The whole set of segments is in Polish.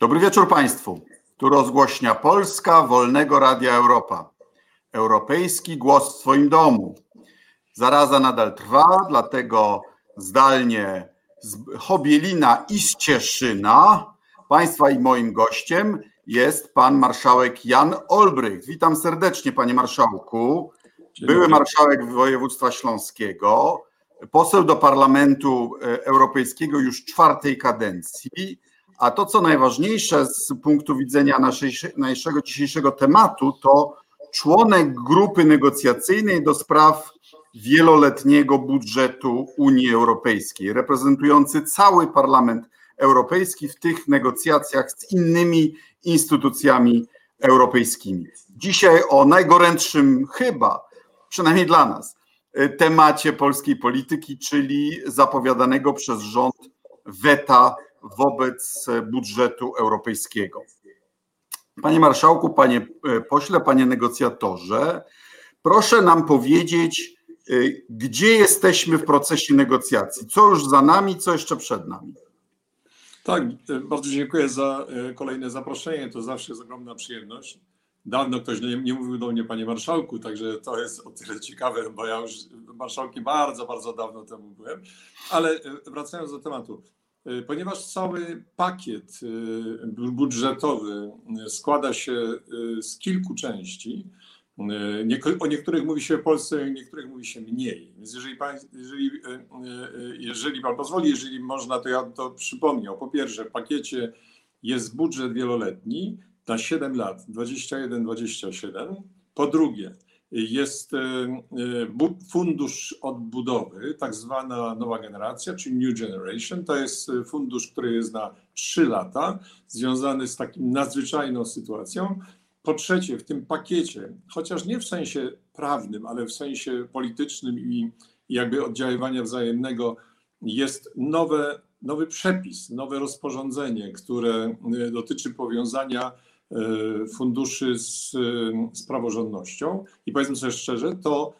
Dobry wieczór Państwu. Tu rozgłośnia Polska Wolnego Radia Europa. Europejski głos w swoim domu. Zaraza nadal trwa, dlatego zdalnie z Chobielina i z Cieszyna Państwa i moim gościem jest pan marszałek Jan Olbrych. Witam serdecznie, panie marszałku. Były marszałek województwa śląskiego, poseł do Parlamentu Europejskiego już czwartej kadencji a to, co najważniejsze z punktu widzenia naszego dzisiejszego tematu, to członek grupy negocjacyjnej do spraw wieloletniego budżetu Unii Europejskiej, reprezentujący cały Parlament Europejski w tych negocjacjach z innymi instytucjami europejskimi. Dzisiaj o najgorętszym chyba, przynajmniej dla nas, temacie polskiej polityki, czyli zapowiadanego przez rząd weta wobec budżetu europejskiego. Panie marszałku, panie pośle, panie negocjatorze, proszę nam powiedzieć, gdzie jesteśmy w procesie negocjacji? Co już za nami, co jeszcze przed nami? Tak, bardzo dziękuję za kolejne zaproszenie. To zawsze jest ogromna przyjemność. Dawno ktoś nie, nie, mówił do mnie, panie marszałku, także to jest o tyle ciekawe, bo ja już marszałkiem bardzo, bardzo dawno temu byłem. Ale wracając do tematu. Ponieważ cały pakiet y, budżetowy składa się z kilku części, o niektórych mówi się w Polsce, o niektórych mówi się mniej. Więc jeżeli pan, jeżeli, jeżeli pan pozwoli, jeżeli można, to ja to przypomnę. Po pierwsze, w pakiecie jest budżet wieloletni na 7 lat, 21-27. Po drugie, jest e, e, fundusz odbudowy, tak zwana nowa generacja, czyli New Generation. To jest e, fundusz, który jest na 3 lata, związany z takim nadzwyczajną sytuacją. Po trzecie, w tym pakiecie, chociaż nie w sensie prawnym, ale w sensie politycznym i jakby oddziaływania wzajemnego, jest nowe, nowy przepis, nowe rozporządzenie, które dotyczy powiązania funduszy z, z praworządnością. I powiedzmy sobie szczerze, to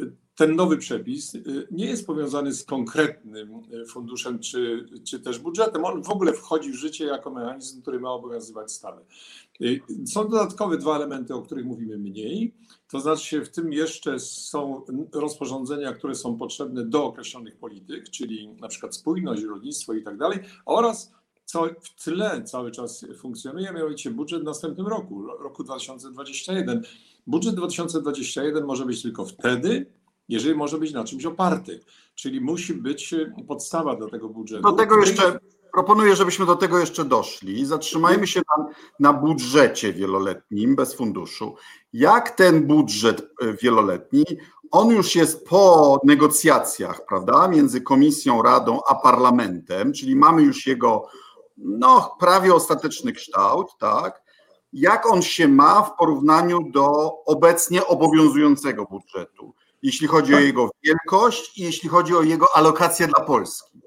e, ten nowy przepis nie jest powiązany z konkretnym funduszem czy, czy też budżetem. On w ogóle wchodzi w życie jako mechanizm, który ma obowiązywać stale. Są dodatkowe dwa elementy, o których mówimy mniej. To znaczy, w tym jeszcze są rozporządzenia, które są potrzebne do określonych polityk, czyli na przykład spójność, rolnictwo i tak dalej, oraz w tle cały czas funkcjonuje, mianowicie budżet w następnym roku, roku 2021. Budżet 2021 może być tylko wtedy, jeżeli może być na czymś oparty, czyli musi być podstawa do tego budżetu. Do tego jeszcze proponuję, żebyśmy do tego jeszcze doszli. Zatrzymajmy się na, na budżecie wieloletnim bez funduszu. Jak ten budżet e, wieloletni, on już jest po negocjacjach, prawda, między Komisją, Radą a Parlamentem, czyli mamy już jego no, prawie ostateczny kształt, tak? Jak on się ma w porównaniu do obecnie obowiązującego budżetu, jeśli chodzi o tak. jego wielkość i jeśli chodzi o jego alokację dla Polski?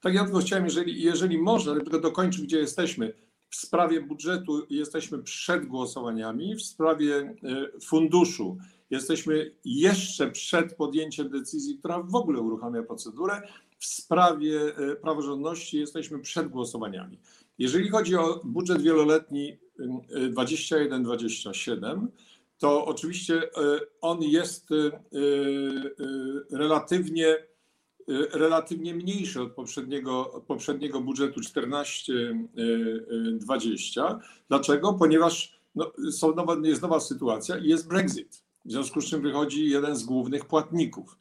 Tak, ja tylko chciałem, jeżeli, jeżeli można, tylko dokończyć, gdzie jesteśmy. W sprawie budżetu jesteśmy przed głosowaniami, w sprawie e, funduszu jesteśmy jeszcze przed podjęciem decyzji, która w ogóle uruchamia procedurę w sprawie e, praworządności jesteśmy przed głosowaniami. Jeżeli chodzi o budżet wieloletni 21-27, to oczywiście e, on jest e, relatywnie, relatywnie mniejszy od poprzedniego, od poprzedniego budżetu 14-20. Dlaczego? Ponieważ no, są jest nowa sytuacja i jest Brexit. W związku z czym wychodzi jeden z głównych płatników.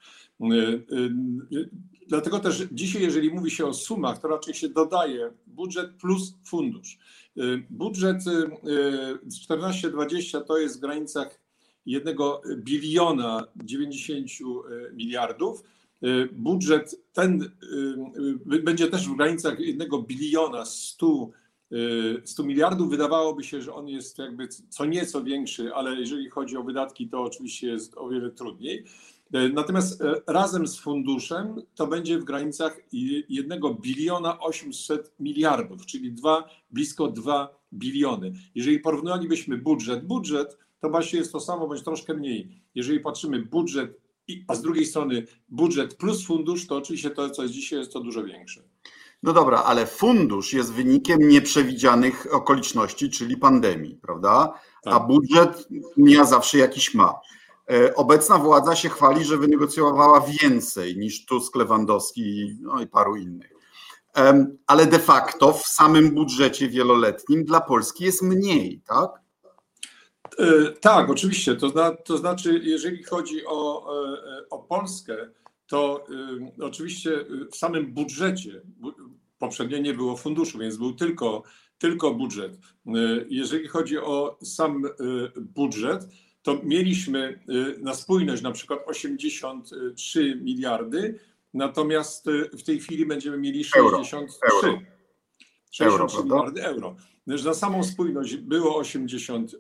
Dlatego też dzisiaj, jeżeli mówi się o sumach, to raczej się dodaje budżet plus fundusz. Y, budżet 14-20 y, to jest w granicach 1 biliona 90 y, miliardów. Budżet ten będzie też w granicach 1 biliona 100 100 miliardów. Wydawałoby się, że on jest jakby co nieco większy, ale jeżeli chodzi o wydatki, to oczywiście jest o wiele trudniej. E, natomiast e, razem z funduszem to będzie w granicach 1 biliona 800 miliardów, czyli dwa, blisko 2 biliony. Jeżeli porównalibyśmy budżet, budżet, to właśnie jest to samo, bądź troszkę mniej. Jeżeli patrzymy budżet, a z drugiej strony budżet plus fundusz, to oczywiście to, co jest dzisiaj, jest to dużo większe. No dobra, ale fundusz jest wynikiem nieprzewidzianych okoliczności, czyli pandemii, prawda? A tak. budżet nie zawsze jakiś ma. E, obecna władza się chwali, że wynegocjowała więcej niż Tusk, Lewandowski no i paru innych. Ale de facto w samym budżecie wieloletnim dla Polski jest mniej, tak? E, tak, oczywiście. To, zna, to znaczy, jeżeli chodzi o, e, o Polskę, to oczywiście w samym budżecie, poprzednio nie było funduszu, więc był tylko, tylko budżet. Jeżeli chodzi o sam budżet, to mieliśmy y, na spójność na przykład 83 miliardy, natomiast y, w tej chwili będziemy mieli 63. Euro. 63 euro, miliardy euro. Na samą spójność było 80,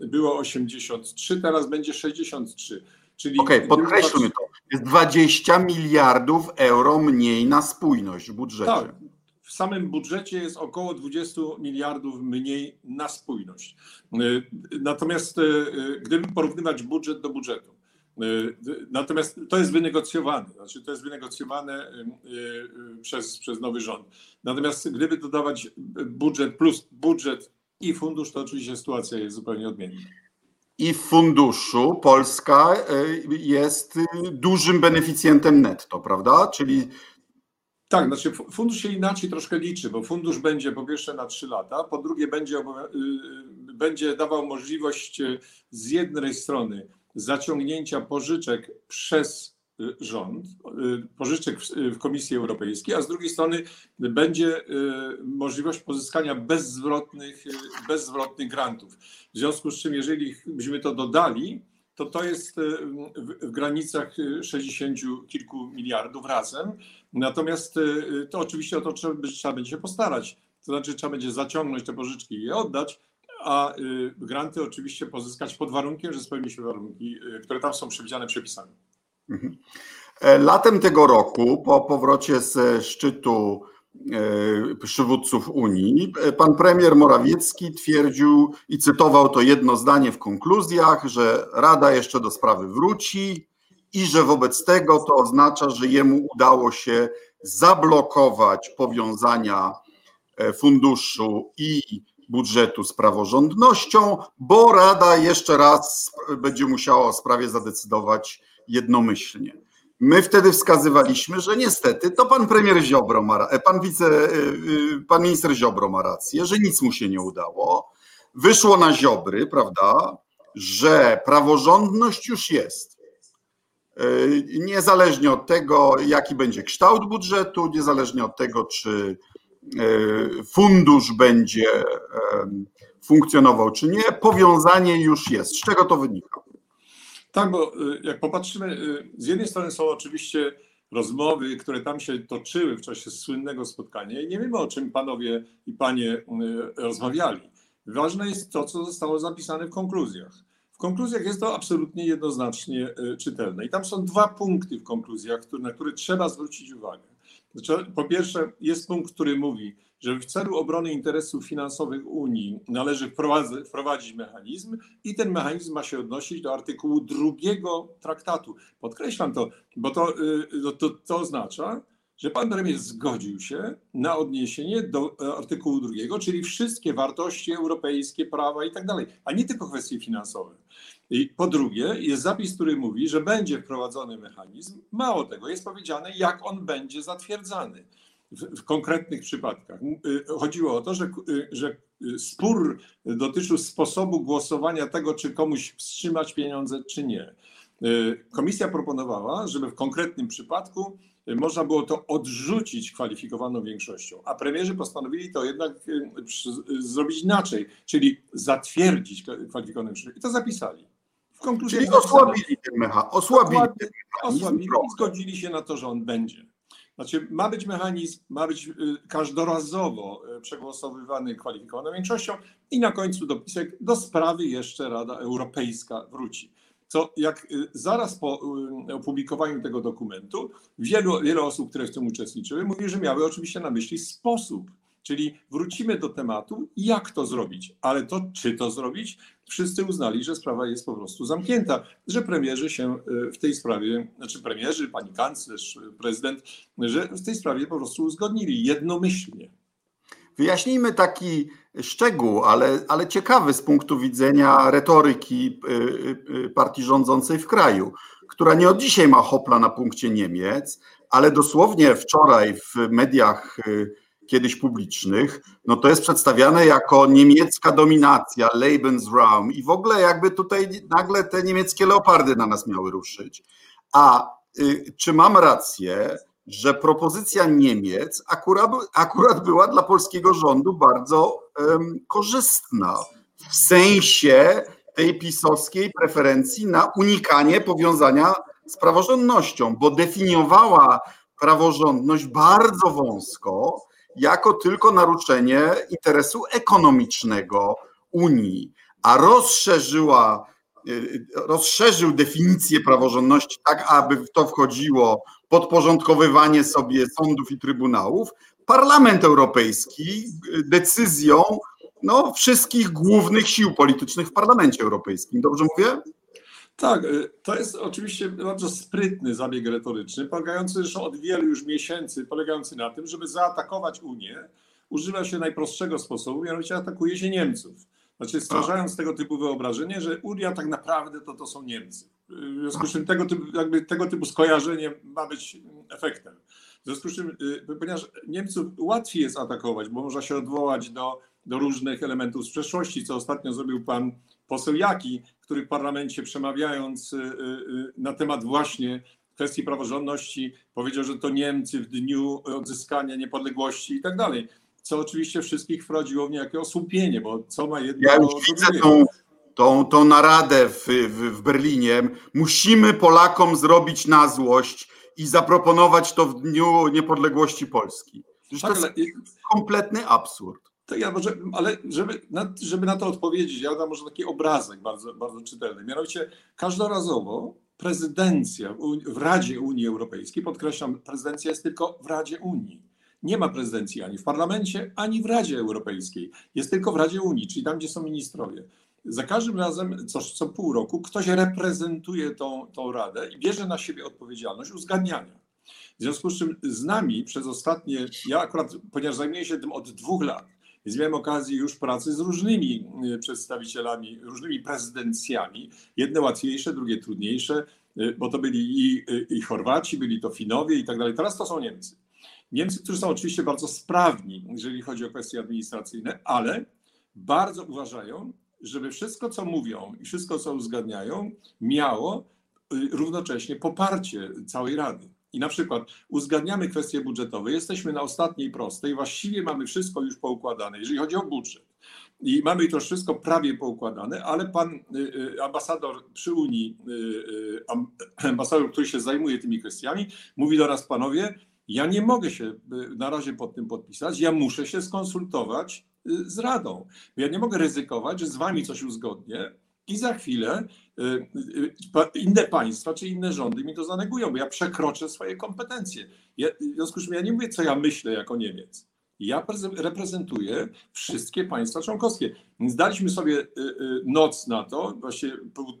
y, było 83, teraz będzie 63. Czyli Okej, okay, podkreślmy to. Jest 20 miliardów euro mniej na spójność w budżecie. Tak, samym budżecie jest około 20 miliardów mniej na spójność. Y, natomiast y, y, gdyby porównywać budżet do budżetu, natomiast to jest wynegocjowane, znaczy to jest wynegocjowane przez, przez nowy rząd. Natomiast gdyby dodawać budżet plus budżet i fundusz, to oczywiście sytuacja jest zupełnie odmienna. I w funduszu Polska jest dużym beneficjentem netto, prawda? Czyli tak, znaczy fundusz się inaczej troszkę liczy, bo fundusz będzie po pierwsze na 3 lata, po drugie będzie, y, y, będzie dawał możliwość y, z jednej strony zaciągnięcia pożyczek przez rząd, pożyczek w Komisji Europejskiej, a z drugiej strony będzie możliwość pozyskania bezzwrotnych, bezzwrotnych grantów. W związku z czym, jeżeli byśmy to dodali, to to jest w granicach 60 kilku miliardów razem. Natomiast y, to oczywiście o to trzeba, trzeba będzie się postarać. To znaczy trzeba będzie zaciągnąć te pożyczki i je oddać, a y, granty oczywiście pozyskać pod warunkiem, że spełni się warunki, y, które tam są przewidziane przepisami. Mhm. E, latem tego roku, po powrocie szczytu e, przywódców Unii, e, pan premier Morawiecki twierdził i cytował to jedno zdanie w konkluzjach, że Rada jeszcze do sprawy wróci, i że wobec tego to oznacza, że jemu udało się zablokować powiązania e, funduszu i budżetu z praworządnością, bo Rada jeszcze raz będzie musiała o sprawie zadecydować jednomyślnie. My wtedy wskazywaliśmy, że niestety to pan premier Ziobro ma, e, pan wice, e, pan minister Ziobro ma rację, że nic mu się nie udało. Wyszło na Ziobry, prawda, że praworządność już jest E, niezależnie od tego, jaki będzie kształt budżetu, niezależnie od tego, czy e, fundusz będzie e, funkcjonował, czy nie, powiązanie już jest. Z czego to wynika? Tak, bo jak popatrzymy, z jednej strony są oczywiście rozmowy, które tam się toczyły w czasie słynnego spotkania i nie wiemy, o czym panowie i panie rozmawiali. Ważne jest to, co zostało zapisane w konkluzjach. W konkluzjach jest to absolutnie jednoznacznie czytelne. I tam są dwa punkty w konkluzjach, na które trzeba zwrócić uwagę. Znaczy, po pierwsze, jest punkt, który mówi, że w celu obrony interesów finansowych Unii należy wprowadzić mechanizm i ten mechanizm ma się odnosić do artykułu drugiego traktatu. Podkreślam to, bo to, e, to, to oznacza, że pan premier zgodził się na odniesienie do e, artykułu drugiego, czyli wszystkie wartości europejskie, prawa i tak dalej, a nie tylko kwestie finansowe. I po drugie, jest zapis, który mówi, że będzie wprowadzony mechanizm. Mało tego, jest powiedziane, jak on będzie zatwierdzany w, w konkretnych przypadkach. Y, chodziło o to, że, y, że spór dotyczył sposobu głosowania tego, czy komuś wstrzymać pieniądze, czy nie. Y, komisja proponowała, żeby w konkretnym przypadku można było to odrzucić kwalifikowaną większością, a premierzy postanowili to jednak zrobić inaczej, czyli zatwierdzić kwalifikowaną większością i to zapisali. W konkluzji czyli osłabili ten mechanizm. Osłabili, osłabili i zgodzili się na to, że on będzie. Znaczy, ma być mechanizm, ma być y, każdorazowo y, przegłosowywany kwalifikowaną większością i na końcu dopisek do sprawy jeszcze Rada Europejska wróci. Co jak y, zaraz po opublikowaniu tego dokumentu, wielu, wiele osób, które w tym uczestniczyły, mówi, że miały oczywiście na myśli sposób, Czyli wrócimy do tematu, jak to zrobić, ale to czy to zrobić, wszyscy uznali, że sprawa jest po prostu zamknięta, że premierzy się e, w tej sprawie, znaczy premierzy, pani kanclerz, prezydent, że w tej sprawie po prostu uzgodnili jednomyślnie. Wyjaśnijmy taki szczegół, ale, ale ciekawy z punktu widzenia retoryki y, partii rządzącej w kraju, która nie od dzisiaj ma hopla na punkcie Niemiec, ale dosłownie wczoraj w mediach kiedyś publicznych, no to jest przedstawiane jako niemiecka dominacja, Lebensraum i w ogóle jakby tutaj nagle te niemieckie leopardy na nas miały ruszyć. A czy mam rację, że propozycja Niemiec akurat, akurat była dla polskiego rządu bardzo um, korzystna w sensie tej pisowskiej preferencji na unikanie powiązania z praworządnością, bo definiowała praworządność bardzo wąsko, jako tylko naruszenie interesu ekonomicznego Unii, a rozszerzyła, y, rozszerzył definicję praworządności tak, aby w to wchodziło podporządkowywanie sobie sądów i trybunałów, Parlament Europejski decyzją no, wszystkich głównych sił politycznych w Parlamencie Europejskim. Dobrze mówię? Tak, y, to jest oczywiście bardzo sprytny zabieg retoryczny, polegający zresztą od wielu już miesięcy, polegający na tym, żeby zaatakować Unię, używa się najprostszego sposobu, mianowicie atakuje się Niemców. Znaczy stwarzając tego typu wyobrażenie, że Unia tak naprawdę to, to są Niemcy. W związku z czym tego typu, jakby tego typu skojarzenie ma być efektem. W związku z czym, y, ponieważ Niemców łatwiej jest atakować, bo można się odwołać do, do różnych elementów z przeszłości, co ostatnio zrobił pan poseł Jaki, który w parlamencie przemawiając y, y, na temat właśnie kwestii praworządności powiedział, że to Niemcy w dniu odzyskania niepodległości i tak dalej co oczywiście wszystkich wprowadziło w niejako osłupienie, bo co ma jedno ja już do Tą, tą, tą naradę w, w, w Berlinie. Musimy Polakom zrobić na złość i zaproponować to w Dniu Niepodległości Polski. Tak, to jest kompletny absurd. To ja może, ale żeby na, żeby na to odpowiedzieć, ja dam może taki obrazek bardzo, bardzo czytelny. Mianowicie każdorazowo prezydencja w Radzie Unii Europejskiej, podkreślam, prezydencja jest tylko w Radzie Unii nie ma prezydencji ani w parlamencie, ani w Radzie Europejskiej. Jest tylko w Radzie Unii, czyli tam, gdzie są ministrowie. Za każdym razem, co, co pół roku, ktoś reprezentuje tą, tą Radę i bierze na siebie odpowiedzialność uzgadniania. W związku z czym z nami przez ostatnie, ja akurat, ponieważ zajmuję się tym od dwóch lat, więc miałem okazję już pracy z różnymi y, przedstawicielami, różnymi prezydencjami. Jedne łatwiejsze, drugie trudniejsze, y, bo to byli i, y, i Chorwaci, byli to Finowie i tak dalej. Teraz to są Niemcy. Niemcy, którzy są oczywiście bardzo sprawni, jeżeli chodzi o kwestie administracyjne, ale bardzo uważają, żeby wszystko, co mówią i wszystko, co uzgadniają, miało równocześnie poparcie całej Rady. I na przykład uzgadniamy kwestie budżetowe, jesteśmy na ostatniej prostej, właściwie mamy wszystko już poukładane, jeżeli chodzi o budżet. I mamy to wszystko prawie poukładane, ale pan y, y, ambasador przy Unii, ambasador, który się zajmuje tymi kwestiami, mówi do nas, panowie, ja nie mogę się y, na razie pod tym podpisać, ja muszę się skonsultować y, z Radą. Ja nie mogę ryzykować, że z wami coś uzgodnię i za chwilę y, inne państwa czy inne rządy mi to zanegują, bo ja przekroczę swoje kompetencje. Ja, w związku z czym ja nie mówię, co ja myślę jako Niemiec. Ja reprezentuję wszystkie państwa członkowskie. Zdaliśmy sobie noc na to, właściwie,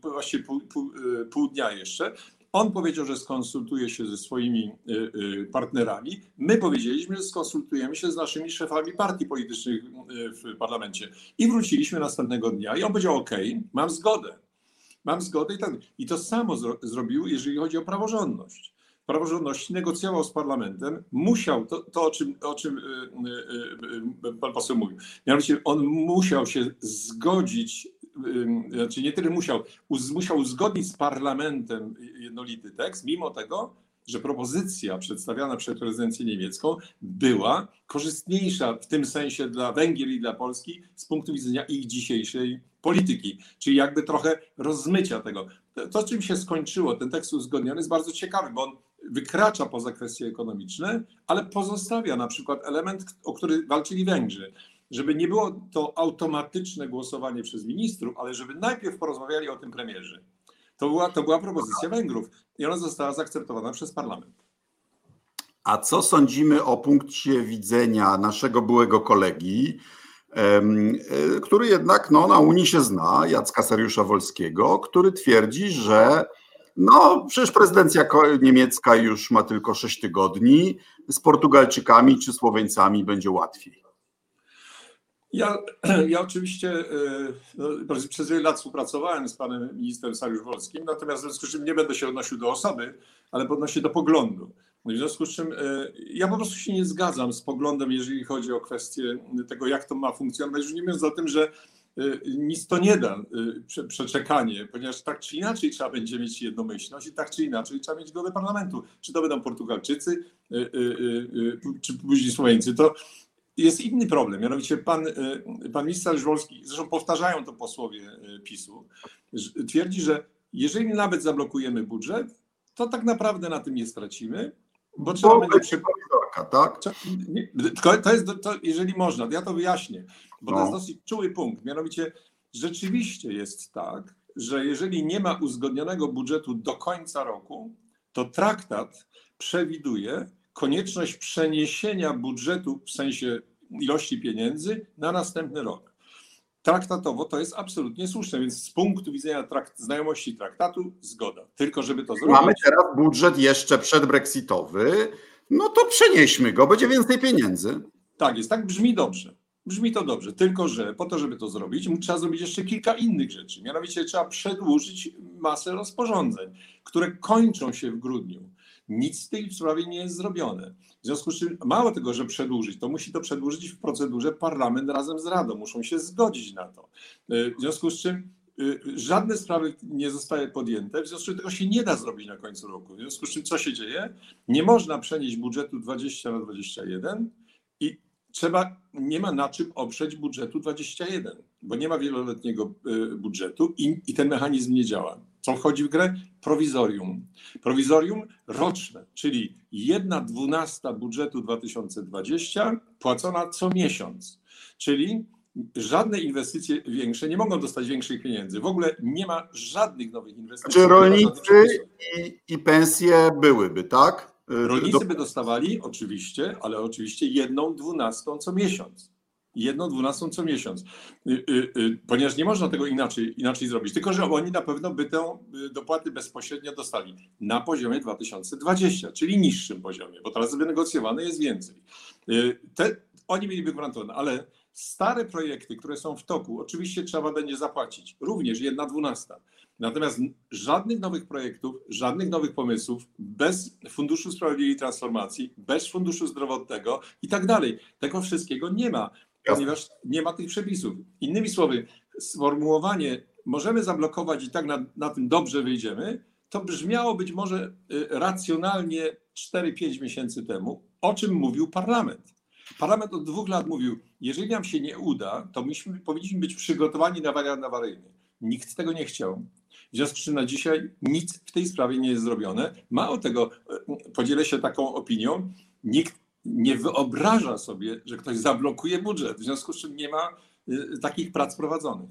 właściwie pół, pół, pół dnia jeszcze, on powiedział, że skonsultuje się ze swoimi y, y, partnerami. My powiedzieliśmy, że skonsultujemy się z naszymi szefami partii politycznych y, w parlamencie. I wróciliśmy następnego dnia i on powiedział: OK, mam zgodę. Mam zgodę i tak. I to samo zro zrobił, jeżeli chodzi o praworządność. Praworządności negocjował z parlamentem, musiał, to, to o czym, o czym pan poseł mówił, mianowicie on musiał się zgodzić znaczy nie tyle musiał, musiał uzgodnić z parlamentem jednolity tekst, mimo tego, że propozycja przedstawiana przez prezydencję niemiecką była korzystniejsza w tym sensie dla Węgier i dla Polski z punktu widzenia ich dzisiejszej polityki, czyli jakby trochę rozmycia tego. To, czym się skończyło, ten tekst uzgodniony jest bardzo ciekawy, bo on wykracza poza kwestie ekonomiczne, ale pozostawia na przykład element, o który walczyli Węgrzy żeby nie było to automatyczne głosowanie przez ministrów, ale żeby najpierw porozmawiali o tym premierzy. To była, to była propozycja Węgrów i ona została zaakceptowana przez parlament. A co sądzimy o punkcie widzenia naszego byłego kolegi, e, który jednak no, na Unii się zna, Jacka Sariusza Wolskiego, który twierdzi, że no, przecież prezydencja niemiecka już ma tylko 6 tygodni, z Portugalczykami czy Słoweńcami będzie łatwiej. Ja, ja oczywiście e, no, przez wiele lat współpracowałem z panem ministrem Sariusz Wolskim, natomiast w związku z czym nie będę się odnosił do osoby, ale odnosię do poglądu. No w związku z czym e, ja po prostu się nie zgadzam z poglądem, jeżeli chodzi o kwestię tego, jak to ma funkcjonować, już nie mówiąc o tym, że e, nic to nie da, przeczekanie, ponieważ tak czy inaczej trzeba będzie mieć jednomyślność i tak czy inaczej trzeba mieć zgodę parlamentu. Czy to będą Portugalczycy, czy później Słoweńcy. To jest inny problem, mianowicie pan, y, pan minister Żwolski, zresztą powtarzają to posłowie y, PiSu, twierdzi, że jeżeli nawet zablokujemy budżet, to tak naprawdę na tym nie stracimy, bo trzeba bo będzie przy... tak? To, to jest, to, jeżeli można, ja to wyjaśnię, bo no. to jest no. dosyć czuły punkt. Mianowicie rzeczywiście jest tak, że jeżeli nie ma uzgodnionego budżetu do końca roku, to traktat przewiduje, konieczność przeniesienia budżetu w sensie ilości pieniędzy na następny rok. Traktatowo to jest absolutnie słuszne, więc z punktu widzenia trakt, znajomości traktatu zgoda. Tylko żeby to zrobić. Mamy teraz budżet jeszcze przedbrexitowy, no to przenieśmy go, będzie więcej pieniędzy. Tak jest, tak brzmi dobrze. Brzmi to dobrze, tylko że po to, żeby to zrobić, trzeba zrobić jeszcze kilka innych rzeczy. Mianowicie trzeba przedłużyć masę rozporządzeń, które kończą się w grudniu. Nic w tej sprawie nie jest zrobione. W związku z czym mało tego, że przedłużyć, to musi to przedłużyć w procedurze parlament razem z Radą. Muszą się zgodzić na to. E, w związku z czym e, żadne sprawy nie zostały podjęte, w związku z czym tego się nie da zrobić na końcu roku. W związku z czym co się dzieje? Nie można przenieść budżetu 20 na 21 i trzeba, nie ma na czym oprzeć budżetu 21, bo nie ma wieloletniego e, budżetu i, i ten mechanizm nie działa. Co wchodzi w grę? Prowizorium. Prowizorium roczne, czyli jedna dwunasta budżetu 2020 płacona co miesiąc. Czyli żadne inwestycje większe nie mogą dostać większych pieniędzy. W ogóle nie ma żadnych nowych inwestycji. Czy rolnicy i, i pensje byłyby, tak? Rolnicy by dostawali oczywiście, ale oczywiście jedną dwunastą co miesiąc jedną dwunastą co miesiąc, y, y, y, ponieważ nie można tego inaczej, inaczej zrobić. Tylko, że oni na pewno by tę dopłaty bezpośrednio dostali na poziomie 2020, czyli niższym poziomie, bo teraz wynegocjowane jest więcej. Te, oni mieliby gwarantowane, ale stare projekty, które są w toku, oczywiście trzeba będzie zapłacić, również jedna dwunasta. Natomiast żadnych nowych projektów, żadnych nowych pomysłów, bez Funduszu Sprawiedliwej Transformacji, bez Funduszu Zdrowotnego i tak dalej. Tego wszystkiego nie ma ponieważ nie ma tych przepisów. Innymi słowy, sformułowanie możemy zablokować i tak na, na tym dobrze wyjdziemy, to brzmiało być może y, racjonalnie 4-5 miesięcy temu, o czym mówił parlament. Parlament od dwóch lat mówił, jeżeli nam się nie uda, to myśmy, powinniśmy być przygotowani na wariant awaryjny. Nikt tego nie chciał. W związku z czym na dzisiaj nic w tej sprawie nie jest zrobione. Mało tego, y, podzielę się taką opinią, nikt nie wyobraża sobie, że ktoś zablokuje budżet, w związku z czym nie ma y, takich prac prowadzonych.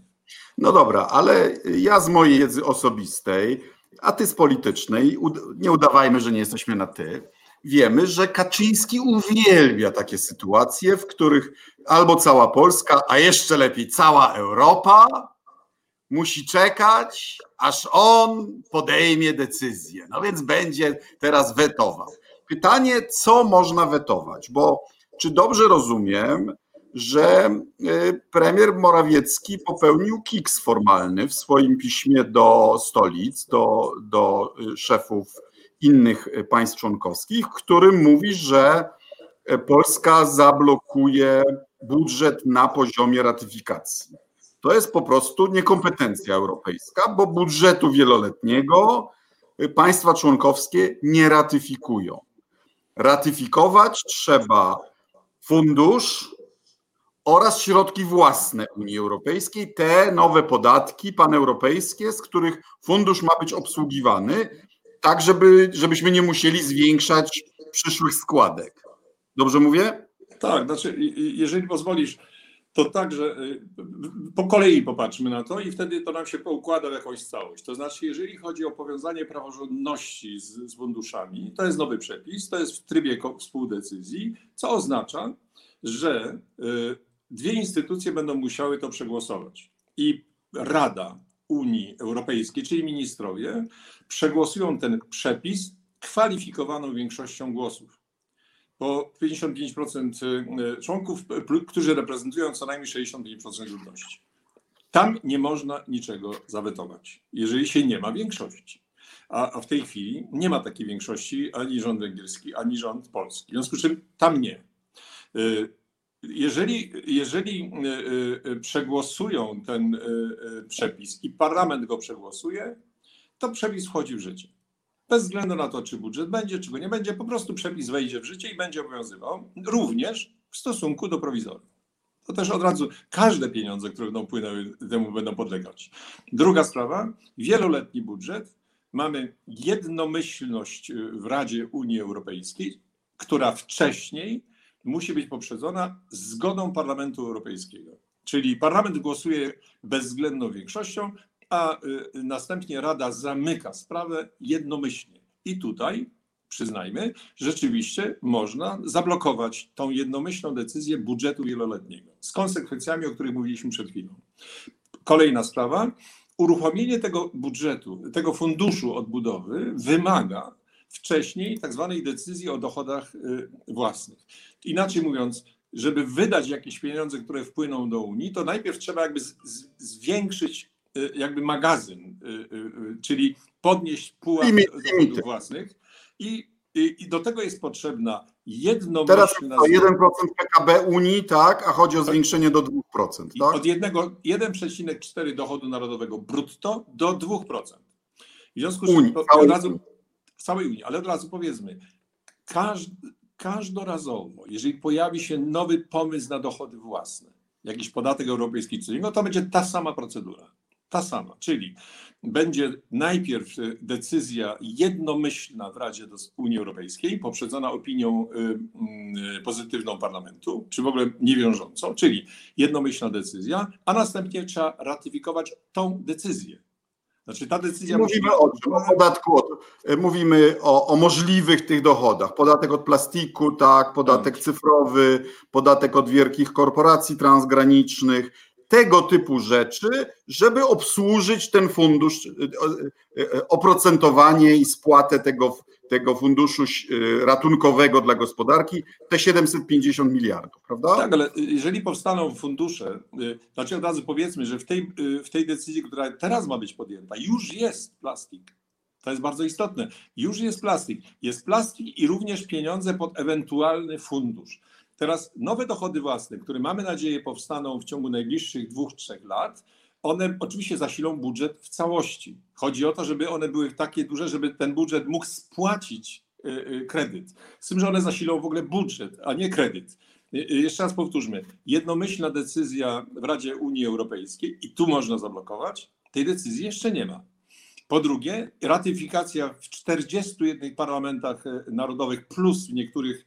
No dobra, ale ja z mojej wiedzy osobistej, a ty z politycznej, nie udawajmy, że nie jesteśmy na ty, wiemy, że Kaczyński uwielbia takie sytuacje, w których albo cała Polska, a jeszcze lepiej cała Europa musi czekać, aż on podejmie decyzję. No więc będzie teraz wetował. Pytanie, co można wetować, bo czy dobrze rozumiem, że y, premier Morawiecki popełnił kiks formalny w swoim piśmie do stolic, do, do y, szefów innych państw członkowskich, którym mówi, że Polska zablokuje budżet na poziomie ratyfikacji. To jest po prostu niekompetencja europejska, bo budżetu wieloletniego państwa członkowskie nie ratyfikują. Ratyfikować trzeba fundusz oraz środki własne Unii Europejskiej, te nowe podatki paneuropejskie, z których fundusz ma być obsługiwany, tak żeby, żebyśmy nie musieli zwiększać przyszłych składek. Dobrze mówię? Tak, znaczy, jeżeli pozwolisz, to także po kolei popatrzmy na to i wtedy to nam się poukłada w jakąś całość. To znaczy, jeżeli chodzi o powiązanie praworządności z, z funduszami, to jest nowy przepis, to jest w trybie współdecyzji, co oznacza, że dwie instytucje będą musiały to przegłosować. I Rada Unii Europejskiej, czyli ministrowie, przegłosują ten przepis kwalifikowaną większością głosów. Bo 55% członków, którzy reprezentują co najmniej 65% ludności. Tam nie można niczego zawetować, jeżeli się nie ma większości. A, a w tej chwili nie ma takiej większości ani rząd węgierski, ani rząd polski. W związku z czym tam nie. Y, jeżeli, jeżeli przegłosują ten przepis i parlament go przegłosuje, to przepis wchodzi w życie. Bez względu na to, czy budżet będzie, czy go nie będzie, po prostu przepis wejdzie w życie i będzie obowiązywał również w stosunku do prowizorium. To też od razu każde pieniądze, które będą płynęły, temu będą podlegać. Druga sprawa, wieloletni budżet. Mamy jednomyślność w Radzie Unii Europejskiej, która wcześniej musi być poprzedzona zgodą Parlamentu Europejskiego. Czyli parlament głosuje bezwzględną większością, a y, następnie Rada zamyka sprawę jednomyślnie. I tutaj, przyznajmy, rzeczywiście można zablokować tą jednomyślną decyzję budżetu wieloletniego z konsekwencjami, o których mówiliśmy przed chwilą. Kolejna sprawa. Uruchomienie tego budżetu, tego funduszu odbudowy wymaga wcześniej tak zwanej decyzji o dochodach y, własnych. Inaczej mówiąc, żeby wydać jakieś pieniądze, które wpłyną do Unii, to najpierw trzeba jakby zwiększyć jakby magazyn, y, czyli podnieść pułap dochodów własnych i i do tego jest potrzebna jednomyślna... Teraz to 1% PKB Unii, tak, a chodzi o tak. zwiększenie do 2%, tak? Od 1,4 dochodu narodowego brutto do 2%. W związku z czym od razu, w całej Unii, ale od razu powiedzmy, każdy, każdorazowo, jeżeli pojawi się nowy pomysł na dochody własne, jakiś podatek europejski, czy no to będzie ta sama procedura. Ta sama, czyli będzie najpierw decyzja jednomyślna w Radzie Unii Europejskiej, poprzedzona opinią y, y, pozytywną parlamentu, czy w ogóle niewiążącą, czyli jednomyślna decyzja, a następnie trzeba ratyfikować tą decyzję. Znaczy ta decyzja. Mówimy musi... o czym? O podatku, od, mówimy o, o, możliwych tych dochodach. Podatek od plastiku, tak, podatek tak. cyfrowy, podatek od wielkich korporacji transgranicznych, tego typu rzeczy, żeby obsłużyć ten fundusz, e, e, oprocentowanie i spłatę tego tego funduszu e, ratunkowego dla gospodarki, te 750 miliardów, prawda? Tak, ale jeżeli powstaną fundusze, znaczy od razu powiedzmy, że w tej, w tej decyzji, która teraz ma być podjęta, już jest plastik. To jest bardzo istotne. Już jest plastik. Jest plastik i również pieniądze pod ewentualny fundusz. Teraz nowe dochody własne, które mamy nadzieję powstaną w ciągu najbliższych dwóch, trzech lat, one oczywiście zasilą budżet w całości. Chodzi o to, żeby one były takie duże, żeby ten budżet mógł spłacić y, y, kredyt. Z tym, że one zasilą w ogóle budżet, a nie kredyt. Y, jeszcze raz powtórzmy. Jednomyślna decyzja w Radzie Unii Europejskiej i tu można zablokować. Tej decyzji jeszcze nie ma. Po drugie, ratyfikacja w 41 parlamentach narodowych plus w niektórych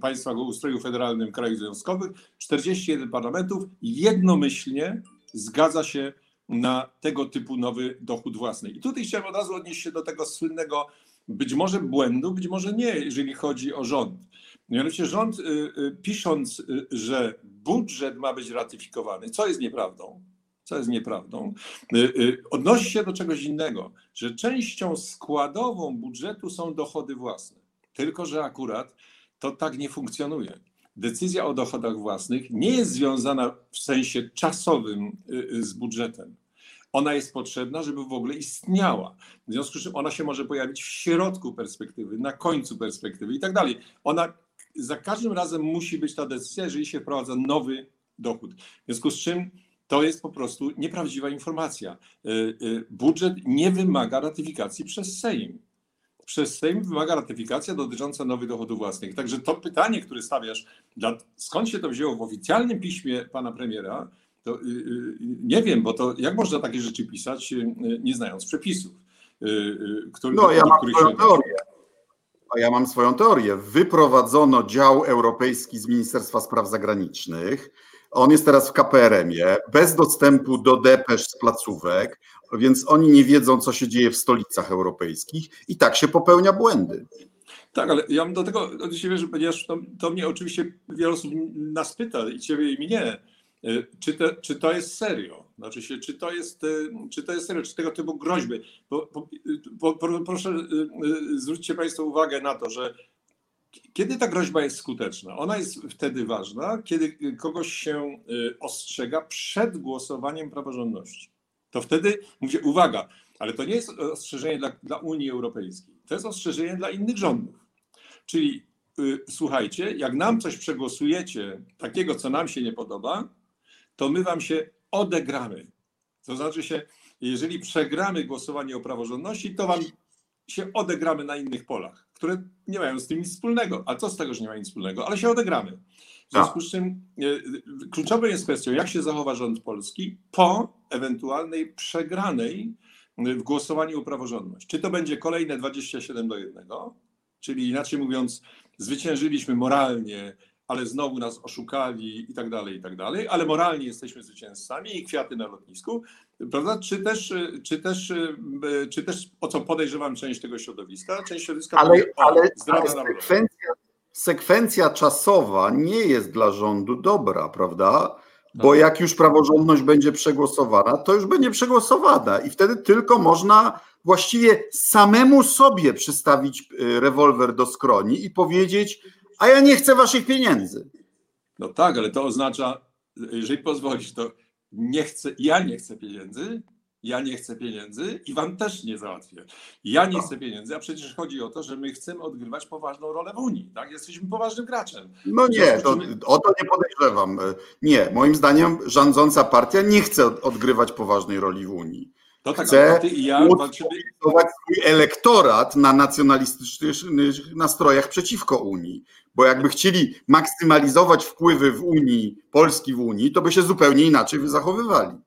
państwach o ustroju federalnym krajów związkowych, 41 parlamentów jednomyślnie zgadza się na tego typu nowy dochód własny. I tutaj chciałem od razu odnieść się do tego słynnego być może błędu, być może nie, jeżeli chodzi o rząd. Mianowicie rząd, y, y, pisząc, y, że budżet ma być ratyfikowany, co jest nieprawdą, co jest nieprawdą, odnosi się do czegoś innego, że częścią składową budżetu są dochody własne. Tylko, że akurat to tak nie funkcjonuje decyzja o dochodach własnych nie jest związana w sensie czasowym y, y, z budżetem. Ona jest potrzebna, żeby w ogóle istniała. W związku z czym ona się może pojawić w środku perspektywy, na końcu perspektywy i tak dalej. Ona za każdym razem musi być ta decyzja, jeżeli się wprowadza nowy dochód. W związku z czym to jest po prostu nieprawdziwa informacja. Y, budżet nie wymaga ratyfikacji przez Sejm przez Sejm wymaga ratyfikacja dotycząca nowych dochodów własnych. Także to pytanie, które stawiasz, skąd się to wzięło w oficjalnym piśmie pana premiera, to yy, nie wiem, bo to jak można takie rzeczy pisać, yy, nie znając przepisów. Który, no, ja mam których się... teorię. A ja mam swoją teorię. Wyprowadzono dział europejski z Ministerstwa Spraw Zagranicznych. On jest teraz w KPRM-ie, bez dostępu do depesz z placówek, więc oni nie wiedzą, co się dzieje w stolicach europejskich i tak się popełnia błędy. Tak, ale ja mam do tego odniesienie, że ponieważ to, to mnie oczywiście wiele osób nas pyta, i ciebie i mnie, y, czy to, czy to jest serio? Znaczy się, czy to jest, y, czy to jest serio, czy tego typu groźby? Bo, bo, bo, proszę, y, zwróćcie Państwo uwagę na to, że kiedy ta groźba jest skuteczna? Ona jest wtedy ważna, kiedy kogoś się ostrzega przed głosowaniem praworządności. To wtedy mówię, uwaga, ale to nie jest ostrzeżenie dla, dla Unii Europejskiej, to jest ostrzeżenie dla innych rządów. Czyli y, słuchajcie, jak nam coś przegłosujecie takiego, co nam się nie podoba, to my wam się odegramy. To znaczy się, jeżeli przegramy głosowanie o praworządności, to wam się odegramy na innych polach, które nie mają z tym nic wspólnego. A co z tego, że nie ma nic wspólnego? Ale się odegramy. W związku z czym e, kluczową jest kwestią, jak się zachowa rząd polski po ewentualnej przegranej w głosowaniu o praworządność. Czy to będzie kolejne 27 do 1, czyli inaczej mówiąc, zwyciężyliśmy moralnie, ale znowu nas oszukali i tak dalej, i tak dalej, ale moralnie jesteśmy zwycięzcami i kwiaty na lotnisku, prawda? Czy też, czy też, czy też o co podejrzewam część tego środowiska, część środowiska ale, ale, ale sekwencja, sekwencja czasowa nie jest dla rządu dobra, prawda? Bo tak. jak już praworządność będzie przegłosowana, to już będzie przegłosowana i wtedy tylko można właściwie samemu sobie przystawić y, rewolwer do skroni i powiedzieć, a ja nie chcę waszych pieniędzy. No tak, ale to oznacza, jeżeli pozwolisz, to nie chcę, ja nie chcę pieniędzy, ja nie chcę pieniędzy i wam też nie załatwię. Ja nie chcę pieniędzy, a przecież chodzi o to, że my chcemy odgrywać poważną rolę w Unii, tak? Jesteśmy poważnym graczem. No nie, to, o to nie podejrzewam. Nie, moim zdaniem rządząca partia nie chce odgrywać poważnej roli w Unii. To tak, chce ja walczymy... swój elektorat na nacjonalistycznych nastrojach przeciwko Unii. Bo jakby chcieli maksymalizować wpływy w Unii, Polski w Unii, to by się zupełnie inaczej zachowywali.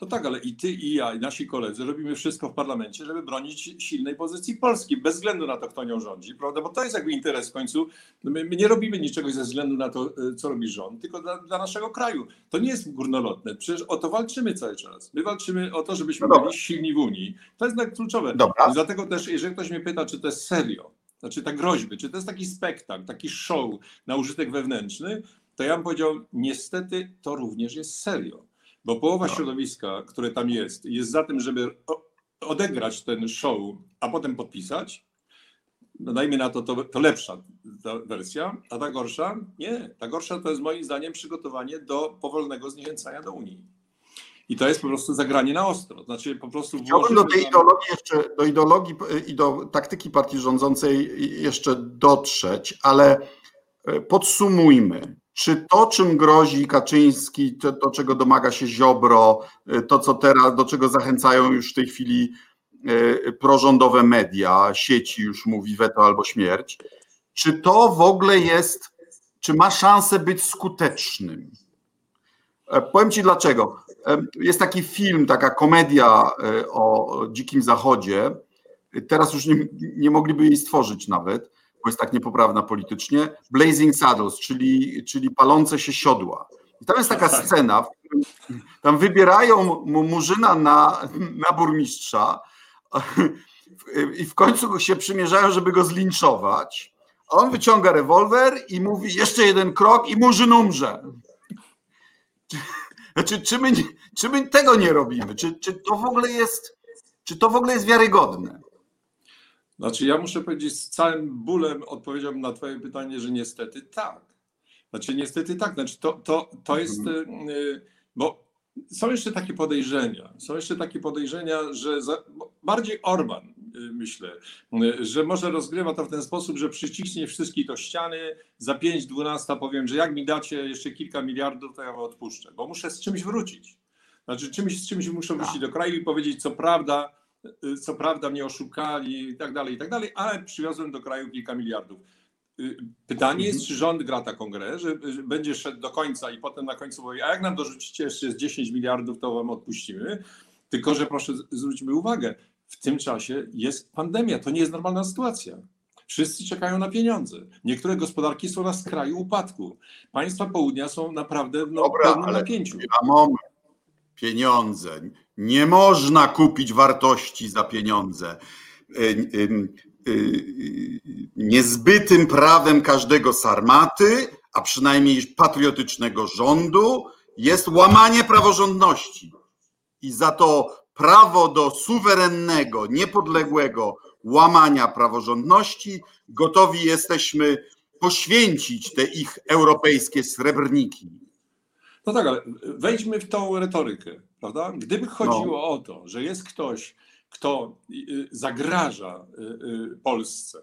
No tak, ale i ty, i ja, i nasi koledzy robimy wszystko w parlamencie, żeby bronić silnej pozycji Polski, bez względu na to, kto nią rządzi, prawda? Bo to jest jakby interes w końcu. My, my nie robimy niczego ze względu na to, e, co robi rząd, tylko dla, dla, naszego kraju. To nie jest górnolotne. Przecież o to walczymy cały czas. My walczymy o to, żebyśmy no byli silni w Unii. To jest kluczowe. Dobra. dlatego też, jeżeli ktoś mnie pyta, czy to jest serio, znaczy te groźby, czy to jest taki spektakl, taki show na użytek wewnętrzny, to ja bym powiedział, niestety to również jest serio. Bo połowa no. środowiska, które tam jest, jest za tym, żeby odegrać ten show, a potem podpisać. No dajmy na to, to, to lepsza ta wersja, a ta gorsza? Nie. Ta gorsza to jest moim zdaniem przygotowanie do powolnego zniechęcania do Unii. I to jest po prostu zagranie na ostro. Znaczy po prostu Chciałbym do tej ideologii jeszcze, do ideologii i do taktyki partii rządzącej jeszcze dotrzeć, ale e, podsumujmy. Czy to, czym grozi Kaczyński, to, to, czego domaga się Ziobro, y, to, co teraz, do czego zachęcają już w tej chwili y, prorządowe media, sieci już mówi weto albo śmierć, czy to w ogóle jest, czy ma szansę być skutecznym? E, powiem Ci dlaczego. E, jest taki film, taka komedia e, o Dzikim Zachodzie. Teraz już nie, nie mogliby jej stworzyć nawet bo jest tak niepoprawna politycznie, Blazing Saddles, czyli, czyli palące się siodła. I tam jest taka tak. scena, tam wybierają mu Murzyna na, na burmistrza i w końcu się przymierzają, żeby go zlinczować. A on wyciąga rewolwer i mówi jeszcze jeden krok i Murzyn umrze. Znaczy, czy my, czy my tego nie robimy? Czy, czy to w ogóle jest, czy to w ogóle jest wiarygodne? Znaczy, ja muszę powiedzieć, z całym bólem odpowiedziałbym na Twoje pytanie, że niestety tak. Znaczy, niestety tak. Znaczy, to, to, to jest. Mhm. Y, y, bo są jeszcze takie podejrzenia. Są jeszcze takie podejrzenia, że za, bardziej Orban, y, myślę, że może rozgrywa to w ten sposób, że przyciśnie wszystkich do ściany. Za 5-12 powiem, że jak mi dacie jeszcze kilka miliardów, to ja wam odpuszczę, bo muszę z czymś wrócić. Znaczy, czymś, z czymś muszę wrócić tak. do kraju i powiedzieć, co prawda co prawda mnie oszukali i tak dalej, i tak dalej, ale przywiozłem do kraju kilka miliardów. Y, pytanie jest, czy rząd gra taką grę, że, że będzie szedł do końca i potem na końcu mówi, a jak nam dorzucicie jeszcze z 10 miliardów, to wam odpuścimy. Tylko, że proszę zwróćmy uwagę, w tym czasie jest pandemia, to nie jest normalna sytuacja. Wszyscy czekają na pieniądze. Niektóre gospodarki są na skraju upadku. Państwa południa są naprawdę no, Dobra, w pełnym ale napięciu. A moment. Pieniądze. Nie można kupić wartości za pieniądze. Y, y, y, Niezbytym prawem każdego sarmaty, a przynajmniej patriotycznego rządu, jest łamanie praworządności. I za to prawo do suwerennego, niepodległego łamania praworządności gotowi jesteśmy poświęcić te ich europejskie srebrniki. No tak, ale wejdźmy w tą retorykę, prawda? Gdyby chodziło No. o to, że jest ktoś, kto y, zagraża y, y, Polsce,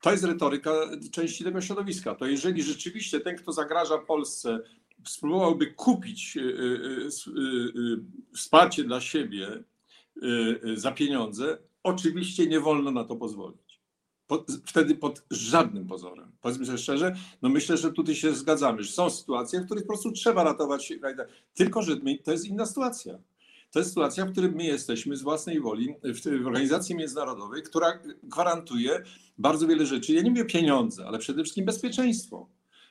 to jest retoryka części tego środowiska. To jeżeli rzeczywiście ten, kto zagraża Polsce, spróbowałby kupić y, y, y, y, wsparcie dla siebie y, y, za pieniądze, oczywiście nie wolno na to pozwolić. Wtedy pod żadnym pozorem. Powiedzmy sobie szczerze, no myślę, że tutaj się zgadzamy, że są sytuacje, w których po prostu trzeba ratować kraj. Tylko, że my, to jest inna sytuacja. To jest sytuacja, w której my jesteśmy z własnej woli w, w organizacji międzynarodowej, która gwarantuje bardzo wiele rzeczy. Ja nie mówię pieniądze, ale przede wszystkim bezpieczeństwo.